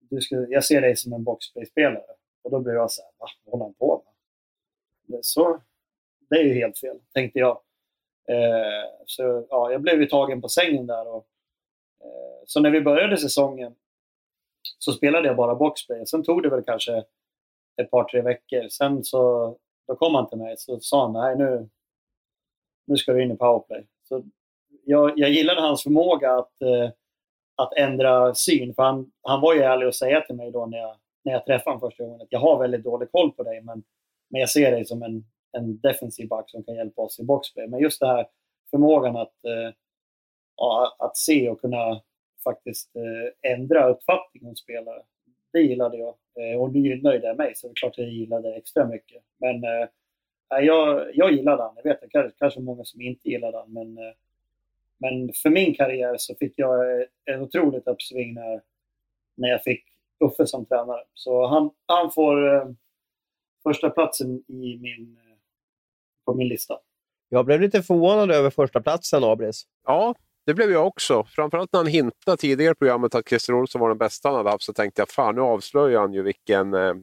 du ska, jag ser dig som en boxplay-spelare. Och då blev jag så här, va? Vad håller han på med? Så, det är ju helt fel, tänkte jag. Eh, så ja, jag blev ju tagen på sängen där. Och, eh, så när vi började säsongen så spelade jag bara boxplay. Sen tog det väl kanske ett par, tre veckor. Sen så då kom han till mig så sa han, nej nu, nu ska du in i powerplay. Så jag, jag gillade hans förmåga att, eh, att ändra syn. För han, han var ju ärlig att säga till mig då när jag, när jag träffade honom första gången att jag har väldigt dålig koll på dig, men, men jag ser dig som en, en defensiv back som kan hjälpa oss i boxplay. Men just det här förmågan att, eh, ja, att se och kunna faktiskt eh, ändra uppfattning om spelare. Det gillade jag. Eh, och nu nöjde det mig, så det är klart jag gillade extra mycket. Men eh, jag, jag gillade han. Jag vet att det kanske många som inte gillade han, men, eh, men för min karriär så fick jag ett otroligt uppsving när, när jag fick Uffe som tränare. Så han, han får eh, första platsen i min, på min lista. Jag blev lite förvånad över första platsen Abris. Ja, det blev jag också. Framförallt när han hintade tidigare i programmet att Christer Olsson var den bästa han hade haft så tänkte jag fan nu avslöjar han ju vilken, eh,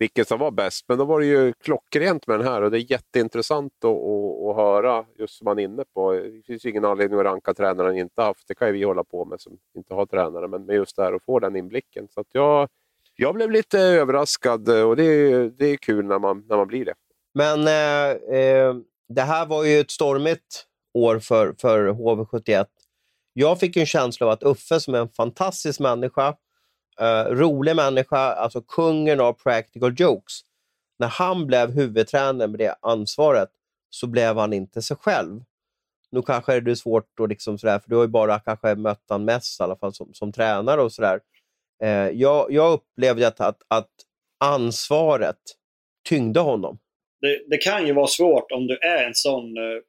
vilken som var bäst. Men då var det ju klockrent med den här och det är jätteintressant att, att, att höra just som han är inne på. Det finns ju ingen anledning att ranka tränare han inte haft. Det kan ju vi hålla på med som inte har tränare. Men med just det här att få den inblicken. Så att jag, jag blev lite överraskad och det är, det är kul när man, när man blir det. Men eh, eh, det här var ju ett stormigt år för, för HV71. Jag fick en känsla av att Uffe som är en fantastisk människa, Uh, rolig människa, alltså kungen av practical jokes. När han blev huvudtränare med det ansvaret så blev han inte sig själv. Nu kanske är det svårt, att liksom sådär, för du har ju bara kanske mött han mest i alla fall som, som tränare och sådär. Uh, jag, jag upplevde att, att, att ansvaret tyngde honom. Det, det, kan ju vara svårt om du är en sån eh,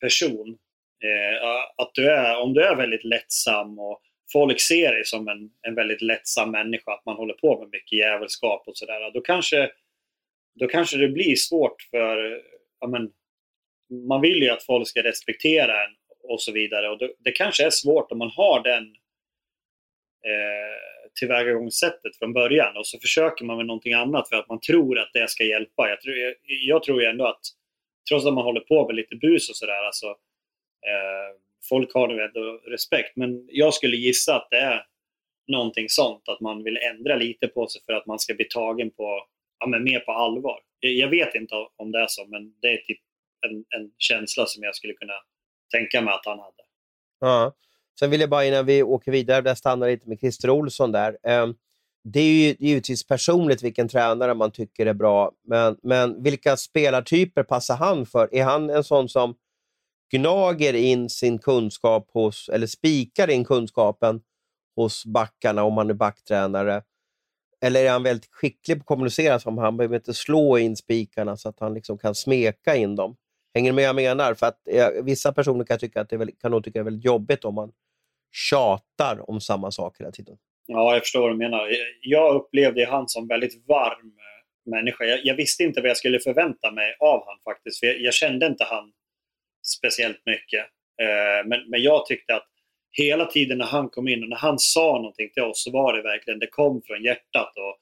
person. Eh, att du är, om du är väldigt lättsam och folk ser dig som en, en väldigt lättsam människa, att man håller på med mycket jävelskap och sådär. Då kanske, då kanske det blir svårt för... Ja, men, man vill ju att folk ska respektera en och så vidare. Och det, det kanske är svårt om man har den eh, tillvägagångssättet från början och så försöker man med någonting annat för att man tror att det ska hjälpa. Jag tror, jag, jag tror ju ändå att trots att man håller på med lite bus och sådär, alltså, eh, folk har nog ändå respekt. Men jag skulle gissa att det är någonting sånt, att man vill ändra lite på sig för att man ska bli tagen på, ja, men mer på allvar. Jag vet inte om det är så, men det är typ en, en känsla som jag skulle kunna tänka mig att han hade. Ja. Sen vill jag bara innan vi åker vidare, där stannar lite med Christer Olsson där. Ehm, det är ju givetvis personligt vilken tränare man tycker är bra, men, men vilka spelartyper passar han för? Är han en sån som gnager in sin kunskap hos, eller spikar in kunskapen hos backarna om han är backtränare? Eller är han väldigt skicklig på att kommunicera? Som han behöver inte slå in spikarna så att han liksom kan smeka in dem. Hänger du med jag menar? För att, eh, vissa personer kan, tycka att det väldigt, kan nog tycka det är väldigt jobbigt om man tjatar om samma sak hela tiden. Ja, jag förstår vad du menar. Jag upplevde han som väldigt varm eh, människa. Jag, jag, visste inte vad jag skulle förvänta mig av han faktiskt. För jag, jag kände inte han speciellt mycket. Eh, men, men jag tyckte att hela tiden när han kom in och när han sa någonting till oss så var det verkligen, det kom från hjärtat. Och,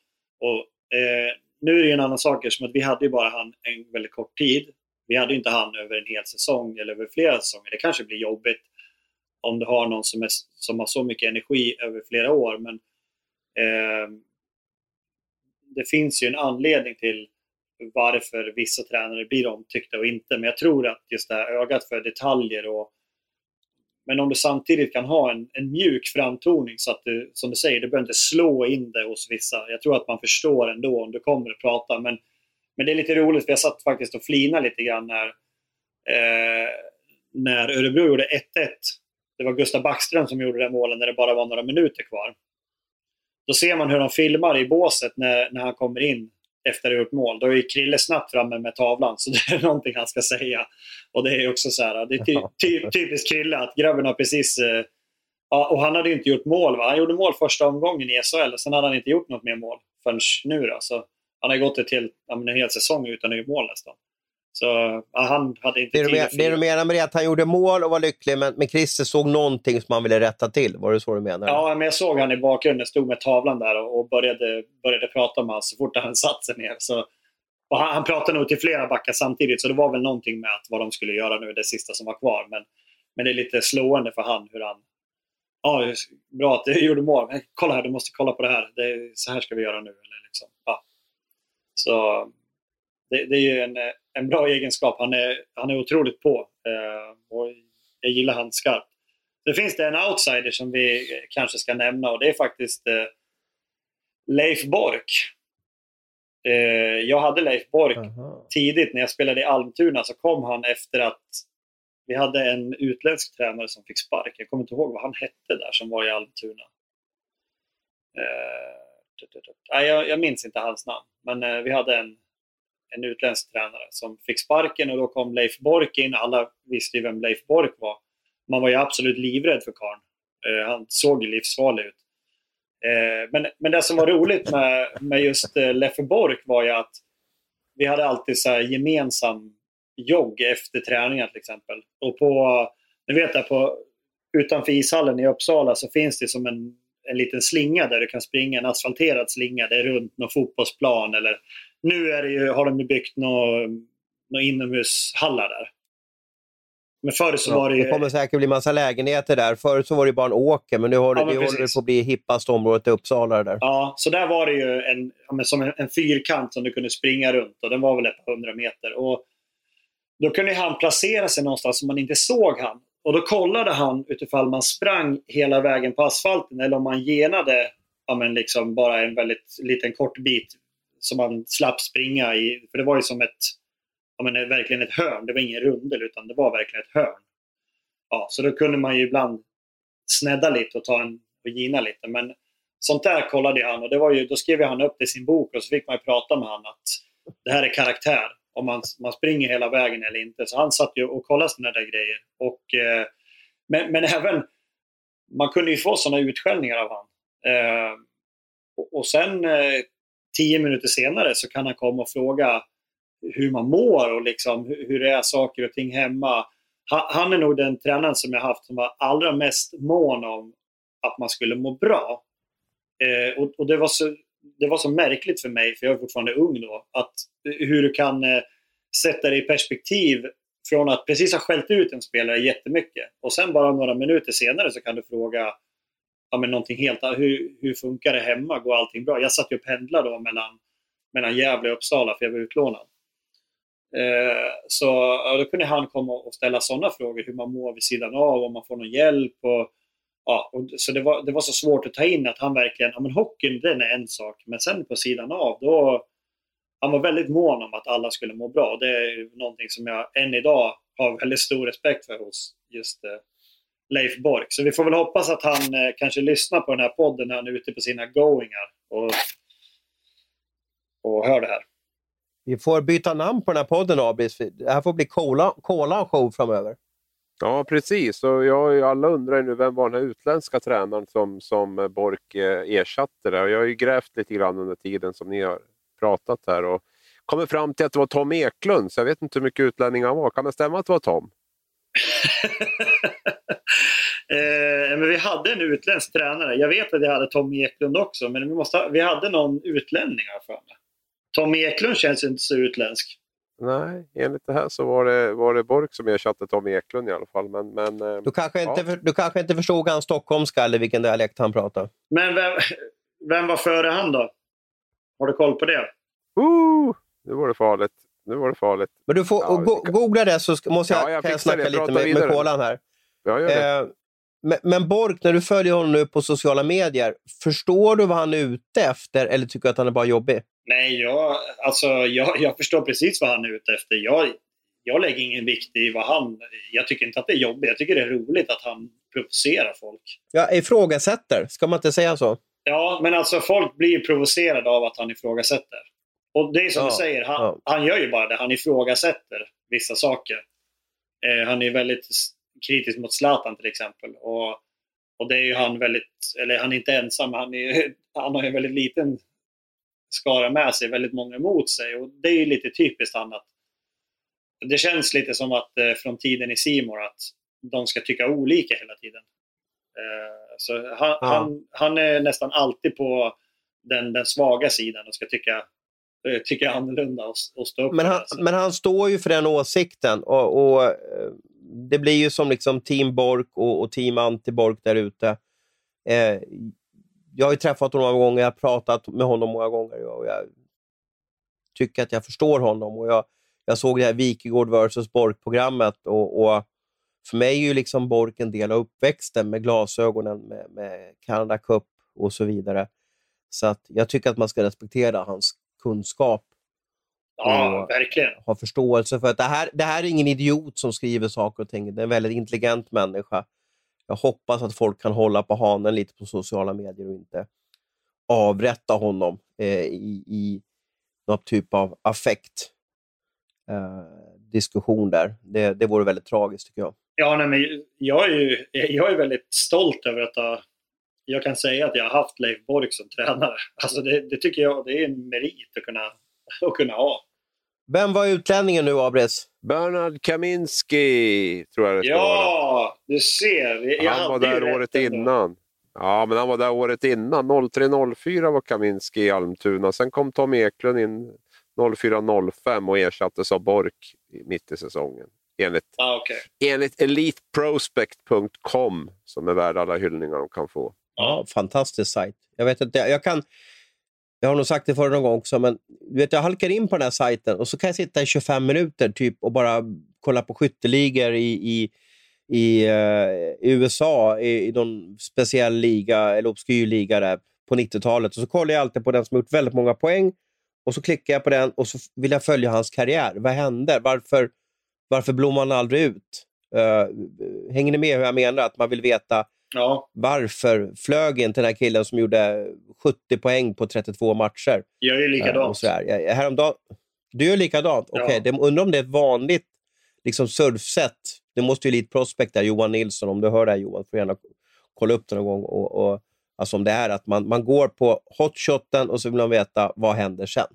och eh, nu är det en annan sak som att vi hade ju bara han en väldigt kort tid. Vi hade inte han över en hel säsong eller över flera säsonger. Det kanske blir jobbigt om du har någon som, är, som har så mycket energi över flera år. Men eh, det finns ju en anledning till varför vissa tränare blir omtyckta och inte. Men jag tror att just det här ögat för detaljer och men om du samtidigt kan ha en, en mjuk framtoning så att du, som du säger, du behöver inte slå in det hos vissa. Jag tror att man förstår ändå om du kommer att prata. Men, men det är lite roligt, för jag satt faktiskt och flinade lite grann när, eh, när Örebro gjorde 1-1 det var Gustav Backström som gjorde det målet när det bara var några minuter kvar. Då ser man hur de filmar i båset när, när han kommer in efter att ha gjort mål. Då är Krille snabbt framme med tavlan, så det är någonting han ska säga. Och det är också så här, det är ty, ty, typiskt Krille att grabben har precis... Eh, ja, och han hade inte gjort mål. Va? Han gjorde mål första omgången i SHL, sen hade han inte gjort något mer mål förrän nu. Då. Så han har gått ett helt, en hel säsong utan att göra mål nästan. Så ja, han hade inte det. Du det du menar med det att han gjorde mål och var lycklig, men, men Christer såg någonting som han ville rätta till? Var det så du menar? Ja, men jag såg han i bakgrunden, stod med tavlan där och, och började, började prata med honom så fort han satt sig ner. Så, han, han pratade nog till flera backar samtidigt, så det var väl någonting med att vad de skulle göra nu, det sista som var kvar. Men, men det är lite slående för han hur han... Ja, bra att du gjorde mål. Men kolla här, du måste kolla på det här. Det så här ska vi göra nu. Eller liksom. ja. Så det, det är ju en en bra egenskap. Han är, han är otroligt på. Eh, och jag gillar han skarpt. Sen finns det en outsider som vi kanske ska nämna och det är faktiskt eh, Leif Bork. Eh, jag hade Leif Bork Aha. tidigt när jag spelade i Almtuna så kom han efter att vi hade en utländsk tränare som fick spark. Jag kommer inte ihåg vad han hette där som var i Almtuna. Eh, jag, jag minns inte hans namn. Men eh, vi hade en, en utländsk tränare som fick sparken och då kom Leif Bork in. Alla visste ju vem Leif Bork var. Man var ju absolut livrädd för karln. Eh, han såg ju livsfarlig ut. Eh, men, men det som var roligt med, med just eh, Leffe Bork var ju att vi hade alltid så här gemensam jogg efter träningar till exempel. Och på, ni vet där på, utanför ishallen i Uppsala så finns det som en, en liten slinga där du kan springa, en asfalterad slinga. Det är runt någon fotbollsplan eller nu är det ju, har de byggt några nå inomhushallar där. Men förr så var det ju... Det kommer säkert bli massa lägenheter där. Förut så var det bara en åker, men nu håller, Ja, det håller precis. på att bli hippaste området i Uppsala. Där. Ja, så där var det ju en, ja, som en, en fyrkant som du kunde springa runt och den var väl ett par hundra meter. Och då kunde han placera sig någonstans så man inte såg han. Och då kollade han utifall man sprang hela vägen på asfalten eller om man genade ja, men liksom bara en väldigt liten kort bit som man slapp springa i. För det var ju som ett, ja, men verkligen ett hörn. Det var ingen rundel utan det var verkligen ett hörn. Ja, så då kunde man ju ibland snedda lite och ta en och gina lite. Men sånt där kollade han och det var ju, då skrev han upp det i sin bok och så fick man ju prata med han att det här är karaktär. Om man, man springer hela vägen eller inte. Så han satt ju och kollade sådana där grejer. Och, eh, men, men även, man kunde ju få sådana utskällningar av han. Eh, och, och sen eh, tio minuter senare så kan han komma och fråga hur man mår och liksom, hur, det är saker och ting hemma. Han, han är nog den tränaren som jag haft som var allra mest mån om att man skulle må bra. Eh, och, och det, var så, det var så märkligt för mig, för jag är fortfarande ung då, att eh, hur du kan eh, sätta det i perspektiv från att precis ha skällt ut en spelare jättemycket och sen bara några minuter senare så kan du fråga ja, men någonting helt annat. Hur, hur funkar det hemma? Går allting bra? Jag satt ju och pendlade då mellan, mellan Gävle och Uppsala för jag var utlånad. Eh, så ja, då kunde han komma och ställa sådana frågor, hur man mår vid sidan av, om man får någon hjälp. Och, ja, och, så det var, det var så svårt att ta in att han verkligen, ja men hockeyn den är en sak, men sen på sidan av, då han var väldigt mån om att alla skulle må bra. Det är ju någonting som jag än idag har väldigt stor respekt för hos just eh, Leif Bork. Så vi får väl hoppas att han eh, kanske lyssnar på den här podden när han är ute på sina goingar och, och hör det här. Vi får byta namn på den här podden, Abris. Det här får bli Cola, Cola show framöver. Ja, precis. Och jag, alla undrar ju nu vem var den här utländska tränaren som, som Bork eh, ersatte. Där. Och jag har ju grävt lite grann under tiden som ni har pratat här och kommit fram till att det var Tom Eklund. Så jag vet inte hur mycket utlänning han var. Kan det stämma att det var Tom? eh, men vi hade en utländsk tränare. Jag vet att jag hade Tom Eklund också, men vi, måste ha, vi hade någon utlänning här för mig. Tom Eklund känns inte så utländsk. Nej, enligt det här så var det, var det Bork som ersatte Tom Eklund i alla fall. Men, men, eh, Du kanske inte, Ja. för, du kanske inte förstod han stockholmska eller vilken dialekt han pratade. Men vem, vem var före han då? Har du koll på det? uh, nu var det farligt. Nu var det farligt. Men du får Ja, och go kan- googla det så ska, måste jag, Ja, jag kan jag snacka det. lite med, med kolan här. Jag gör det. Eh, men, men Bork, när du följer honom nu på sociala medier, förstår du vad han är ute efter eller tycker du att han är bara jobbig? Nej, jag, alltså, jag, jag förstår precis vad han är ute efter. Jag, jag lägger ingen vikt i vad han... Jag tycker inte att det är jobbigt. Jag tycker det är roligt att han provocerar folk. Jag ifrågasätter, ska man inte säga så? Ja, men alltså folk blir provocerade av att han ifrågasätter. Och det är som Ja, du säger, han, ja. han gör ju bara det. Han ifrågasätter vissa saker. Eh, han är väldigt kritisk mot Zlatan till exempel. Och, och det är ju han väldigt, eller han är inte ensam, han, är, han har ju en väldigt liten skara med sig, väldigt många emot sig. Och det är ju lite typiskt han att det känns lite som att eh, från tiden i Simor att de ska tycka olika hela tiden. Eh, så han, han, han är nästan alltid på den, den svaga sidan och ska tycka, tycka annorlunda och, och stå upp Men han, det. Så- men han står ju för den åsikten och, och eh, det blir ju som liksom Team Bork och, och Team Anti-Bork där ute. Eh, jag har träffat honom många gånger, jag har pratat med honom många gånger och jag tycker att jag förstår honom. Och jag, jag såg det här Wikegård vs Bork-programmet och, och, för mig är ju liksom Bork en del av uppväxten med glasögonen, med, med Canada Cup och så vidare. Så att jag tycker att man ska respektera hans kunskap. Ja, verkligen. Ha förståelse för att det här, det här är ingen idiot som skriver saker och ting. Det är en väldigt intelligent människa. Jag hoppas att folk kan hålla på hanen lite på sociala medier och inte avrätta honom eh, i, i någon typ av affekt. Eh, diskussion där. Det, det vore väldigt tragiskt tycker jag. Ja, nej, men jag, är ju, jag är väldigt stolt över att ha, jag kan säga att jag har haft Leif Borg som tränare. Alltså det, det tycker jag det är en merit att kunna, att kunna ha. Vem var utlänningen nu, Abres? Bernard Kaminski, tror jag det står. Ja, du ser. Jag han var där året innan. Ja, men han var där året innan. 03-04 var Kaminski i Almtuna. Sen kom Tom Eklund in 04-05 och ersattes av Bork mitt i säsongen. Enligt, ah, okay. enligt eliteprospect.com som är värd alla hyllningar de kan få. Ja, fantastisk sajt. Jag vet inte, jag kan... Jag har nog sagt det förut någon gång också, men du vet, jag halkar in på den här sajten och så kan jag sitta i 25 minuter typ och bara kolla på skytteligor i, i, i, eh, uh, i USA, i, i någon speciell liga eller obskyr liga där på 90-talet. Och så kollar jag alltid på den som gjort väldigt många poäng och så klickar jag på den och så vill jag följa hans karriär. Vad hände? Varför, varför blommar han aldrig ut? Uh, hänger ni med hur jag menar? Att man vill veta ja. varför flög inte den här killen som gjorde 70 poäng på 32 matcher? Jag är likadant. Uh, jag, häromdagen, du gör likadant? Ja. Okej, okay. undrar om det är ett vanligt liksom, surfsätt. Det måste ju Elite Prospect där, Johan Nilsson. Om du hör det här Johan, får gärna kolla upp det någon gång. Och, och Alltså om det är att man, man går på hotshoten och så vill man veta vad händer sen.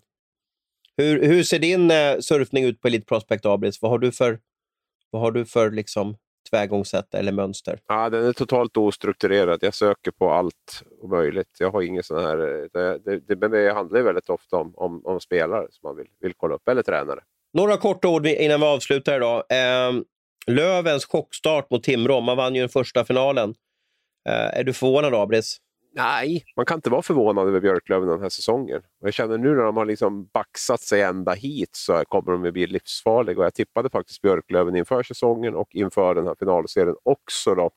Hur, hur ser din eh, surfning ut på Elite Prospect Abris? Vad har du för, vad har du för liksom, tvärgångssätt eller mönster? Ja, den är totalt ostrukturerad. Jag söker på allt möjligt. Jag har inget sån här... Det, det, det, men det handlar väldigt ofta om, om, om, spelare som man vill, vill kolla upp, eller tränare. Några korta ord innan vi avslutar idag. Eh, Lövens chockstart mot Timrå. Man vann ju den första finalen. Eh, är du förvånad, Abris? Nej, man kan inte vara förvånad över Björklöven den här säsongen. Jag känner nu när de har liksom baxat sig ända hit så kommer de att bli livsfarliga. Och jag tippade faktiskt Björklöven inför säsongen och inför den här finalserien också. Då.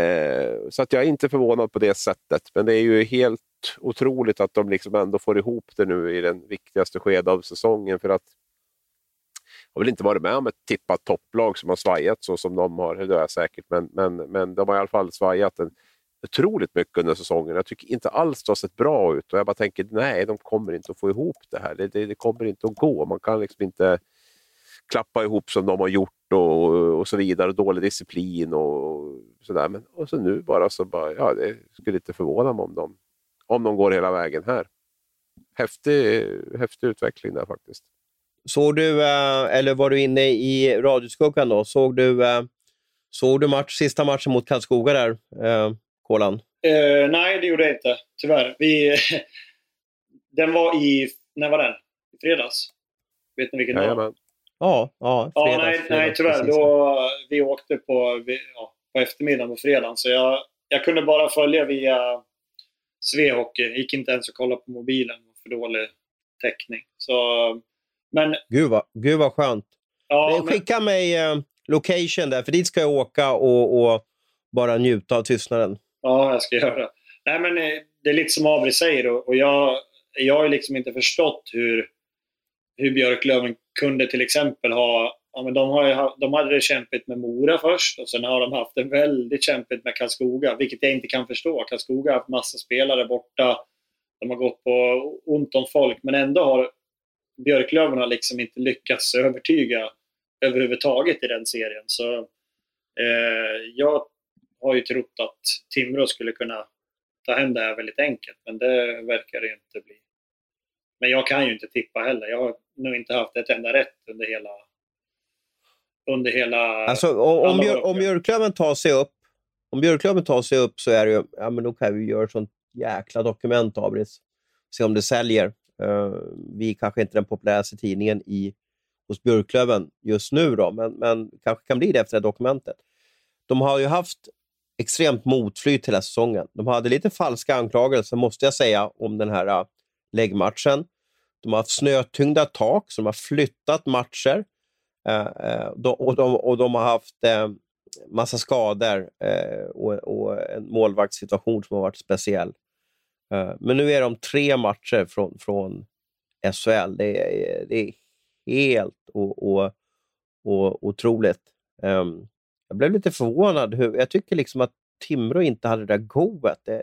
Eh, så att jag är inte förvånad på det sättet. Men det är ju helt otroligt att de liksom ändå får ihop det nu i den viktigaste skedet av säsongen. För att jag har väl inte varit med om ett tippat topplag som har svajat så som de har, det har jag säkert, men, men, men de har i alla fall svajat en otroligt mycket under säsongen. Jag tycker inte alls det har sett bra ut och jag bara tänker nej, de kommer inte att få ihop det här. Det, det, det kommer inte att gå. Man kan liksom inte klappa ihop som de har gjort och, och så vidare. Dålig disciplin och sådär. Men och så nu bara så bara, ja, det skulle inte förvåna mig om de, om de går hela vägen här. Häftig, häftig utveckling där faktiskt. Såg du, eh, eller var du inne i radioskuggan då? Såg du, eh, såg du match, sista matchen mot Karlskoga där? Eh, Kolan? Uh, nej, det gjorde jag inte. Tyvärr. Vi, den var i... När var den? I fredags? Vet ni vilken ja, dag? Ja, ja, fredags, ja nej, fredags, nej, tyvärr. Då, vi åkte på, ja, på eftermiddagen på fredagen. Så jag, jag kunde bara följa via Svehockey. Gick inte ens att kolla på mobilen. För dålig täckning. Så, men... Gud vad, gud vad skönt. Ja, Skicka men... mig eh, location där, för dit ska jag åka och, och bara njuta av tystnaden. Ja, jag ska göra det. Nej, men eh, det är lite som Abri säger och, och jag, jag har liksom inte förstått hur, hur Björklöven kunde till exempel ha Ja, men de, har, de hade det kämpigt med Mora först och sen har de haft det väldigt kämpigt med Karlskoga, vilket jag inte kan förstå. Karlskoga har haft massa spelare borta. De har gått på ont om folk, men ändå har Björklöven har liksom inte lyckats övertyga överhuvudtaget i den serien. Så eh, jag har ju trott att Timrå skulle kunna ta hem det här väldigt enkelt, men det verkar det inte bli. Men jag kan ju inte tippa heller. Jag har nog inte haft ett enda rätt under hela... Under hela... Alltså, om, om, Björ, om Björklöven tar sig upp om Björklöven tar sig upp så är det ju, ja men då kan vi göra ett sånt jäkla dokument av det. Se om det säljer. Uh, vi är kanske inte den populäraste tidningen i, hos Björklöven just nu, då, men, men kanske kan bli det efter det dokumentet. De har ju haft extremt motflyt hela säsongen. De hade lite falska anklagelser, måste jag säga, om den här äh, läggmatchen. de har haft snötyngda tak, så de har flyttat matcher. Eh, eh, och, de, och de har haft eh, massa skador eh, och, och, en målvaktssituation som har varit speciell. Eh, men nu är de tre matcher från, från SHL. Det är, det är helt och, och, och otroligt. Um, jag blev lite förvånad. Hur, jag tycker liksom att Timrå inte hade det där goet. Eh,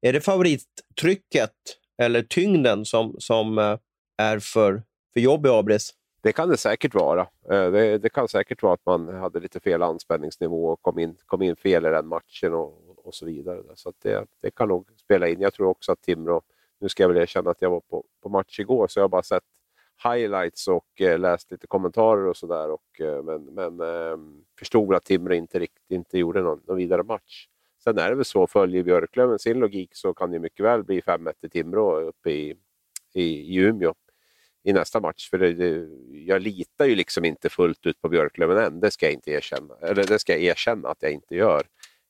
är det favorittrycket eller tyngden som, som eh, är för, för jobb i Abris? Det kan det säkert vara. Eh, det, det, kan säkert vara att man hade lite fel anspänningsnivå och kom in, kom in fel i den matchen och, och så vidare. Så det, det kan nog spela in. Jag tror också att Timrå, nu ska jag väl erkänna att jag var på, på match igår, så jag har bara sett highlights och eh, läst lite kommentarer och sådär. Eh, men men eh, förstod att Timrå inte riktigt inte gjorde någon, någon vidare match. Sen är det väl så, följer Björklöven sin logik så kan det mycket väl bli 5-1 till Timrå uppe i, i, i Umeå i nästa match. För det, det, jag litar ju liksom inte fullt ut på Björklöven än, det ska jag inte erkänna. Eller det ska jag erkänna att jag inte gör.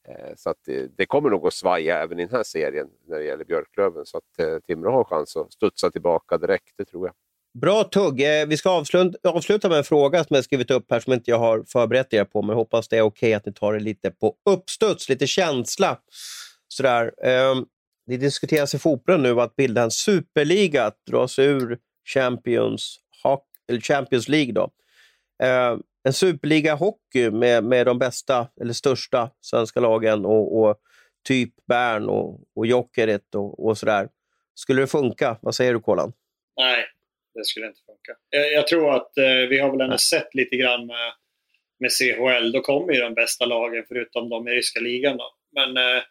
Eh, så att det, kommer nog att svaja även i den här serien när det gäller Björklöven. Så att eh, Timrå har chans att studsa tillbaka direkt, det tror jag. Bra tugg. Eh, vi ska avsluta, med en fråga som jag skrivit upp här som inte jag har förberett er på, men hoppas det är okej okay att ni tar det lite på uppstuds, lite känsla. Sådär. Ehm, det diskuteras i fotbollen nu att bilda en superliga, att dra sig ur Champions, eller Champions League. Då. Ehm, en superliga hockey med, med de bästa, eller största, svenska lagen och, och typ Bern och, och Jokerit och, och sådär. Skulle det funka? Vad säger du, Kolan? Nej, det skulle inte funka. Jag, tror att eh, vi har väl ändå sett lite grann med, med CHL. Då kommer ju de bästa lagen förutom de i ryska ligan. Då. Men eh,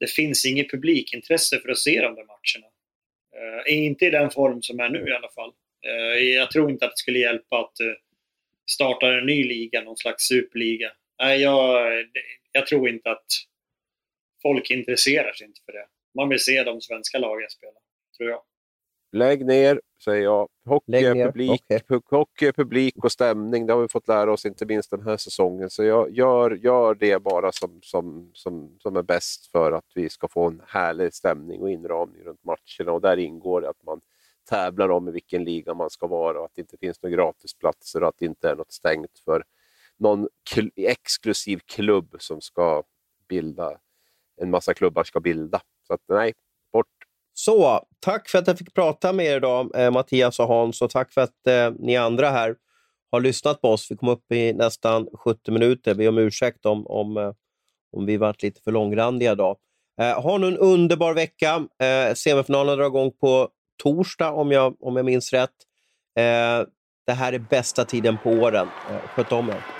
det finns inget publikintresse för att se de där matcherna. Eh, inte i den form som är nu i alla fall. Jag tror inte att det skulle hjälpa att starta en ny liga, någon slags superliga. Nej, jag, jag tror inte att folk intresserar sig inte för det. Man vill se de svenska lagen spela, tror jag. Lägg ner, säger jag. Hockey publik, okay. hockey publik och stämning, det har vi fått lära oss inte minst den här säsongen. Så jag, gör, gör det bara som, som, som, som är bäst för att vi ska få en härlig stämning och inramning runt matcherna. Och där ingår det att man tävlar om i vilken liga man ska vara och att det inte finns några gratisplatser och att det inte är något stängt för någon exklusiv klubb som ska bilda, en massa klubbar ska bilda. Så att nej, så, tack för att jag fick prata med er idag, eh, Mattias och Hans, och tack för att eh, ni andra här har lyssnat på oss. Vi kom upp i nästan 70 minuter. Vi om ursäkt om, om, eh, om vi varit lite för långrandiga idag. Eh, ha nu en underbar vecka. Eh, semifinalen drar igång på torsdag, om jag, om jag minns rätt. Eh, det här är bästa tiden på åren. Eh, sköt om er.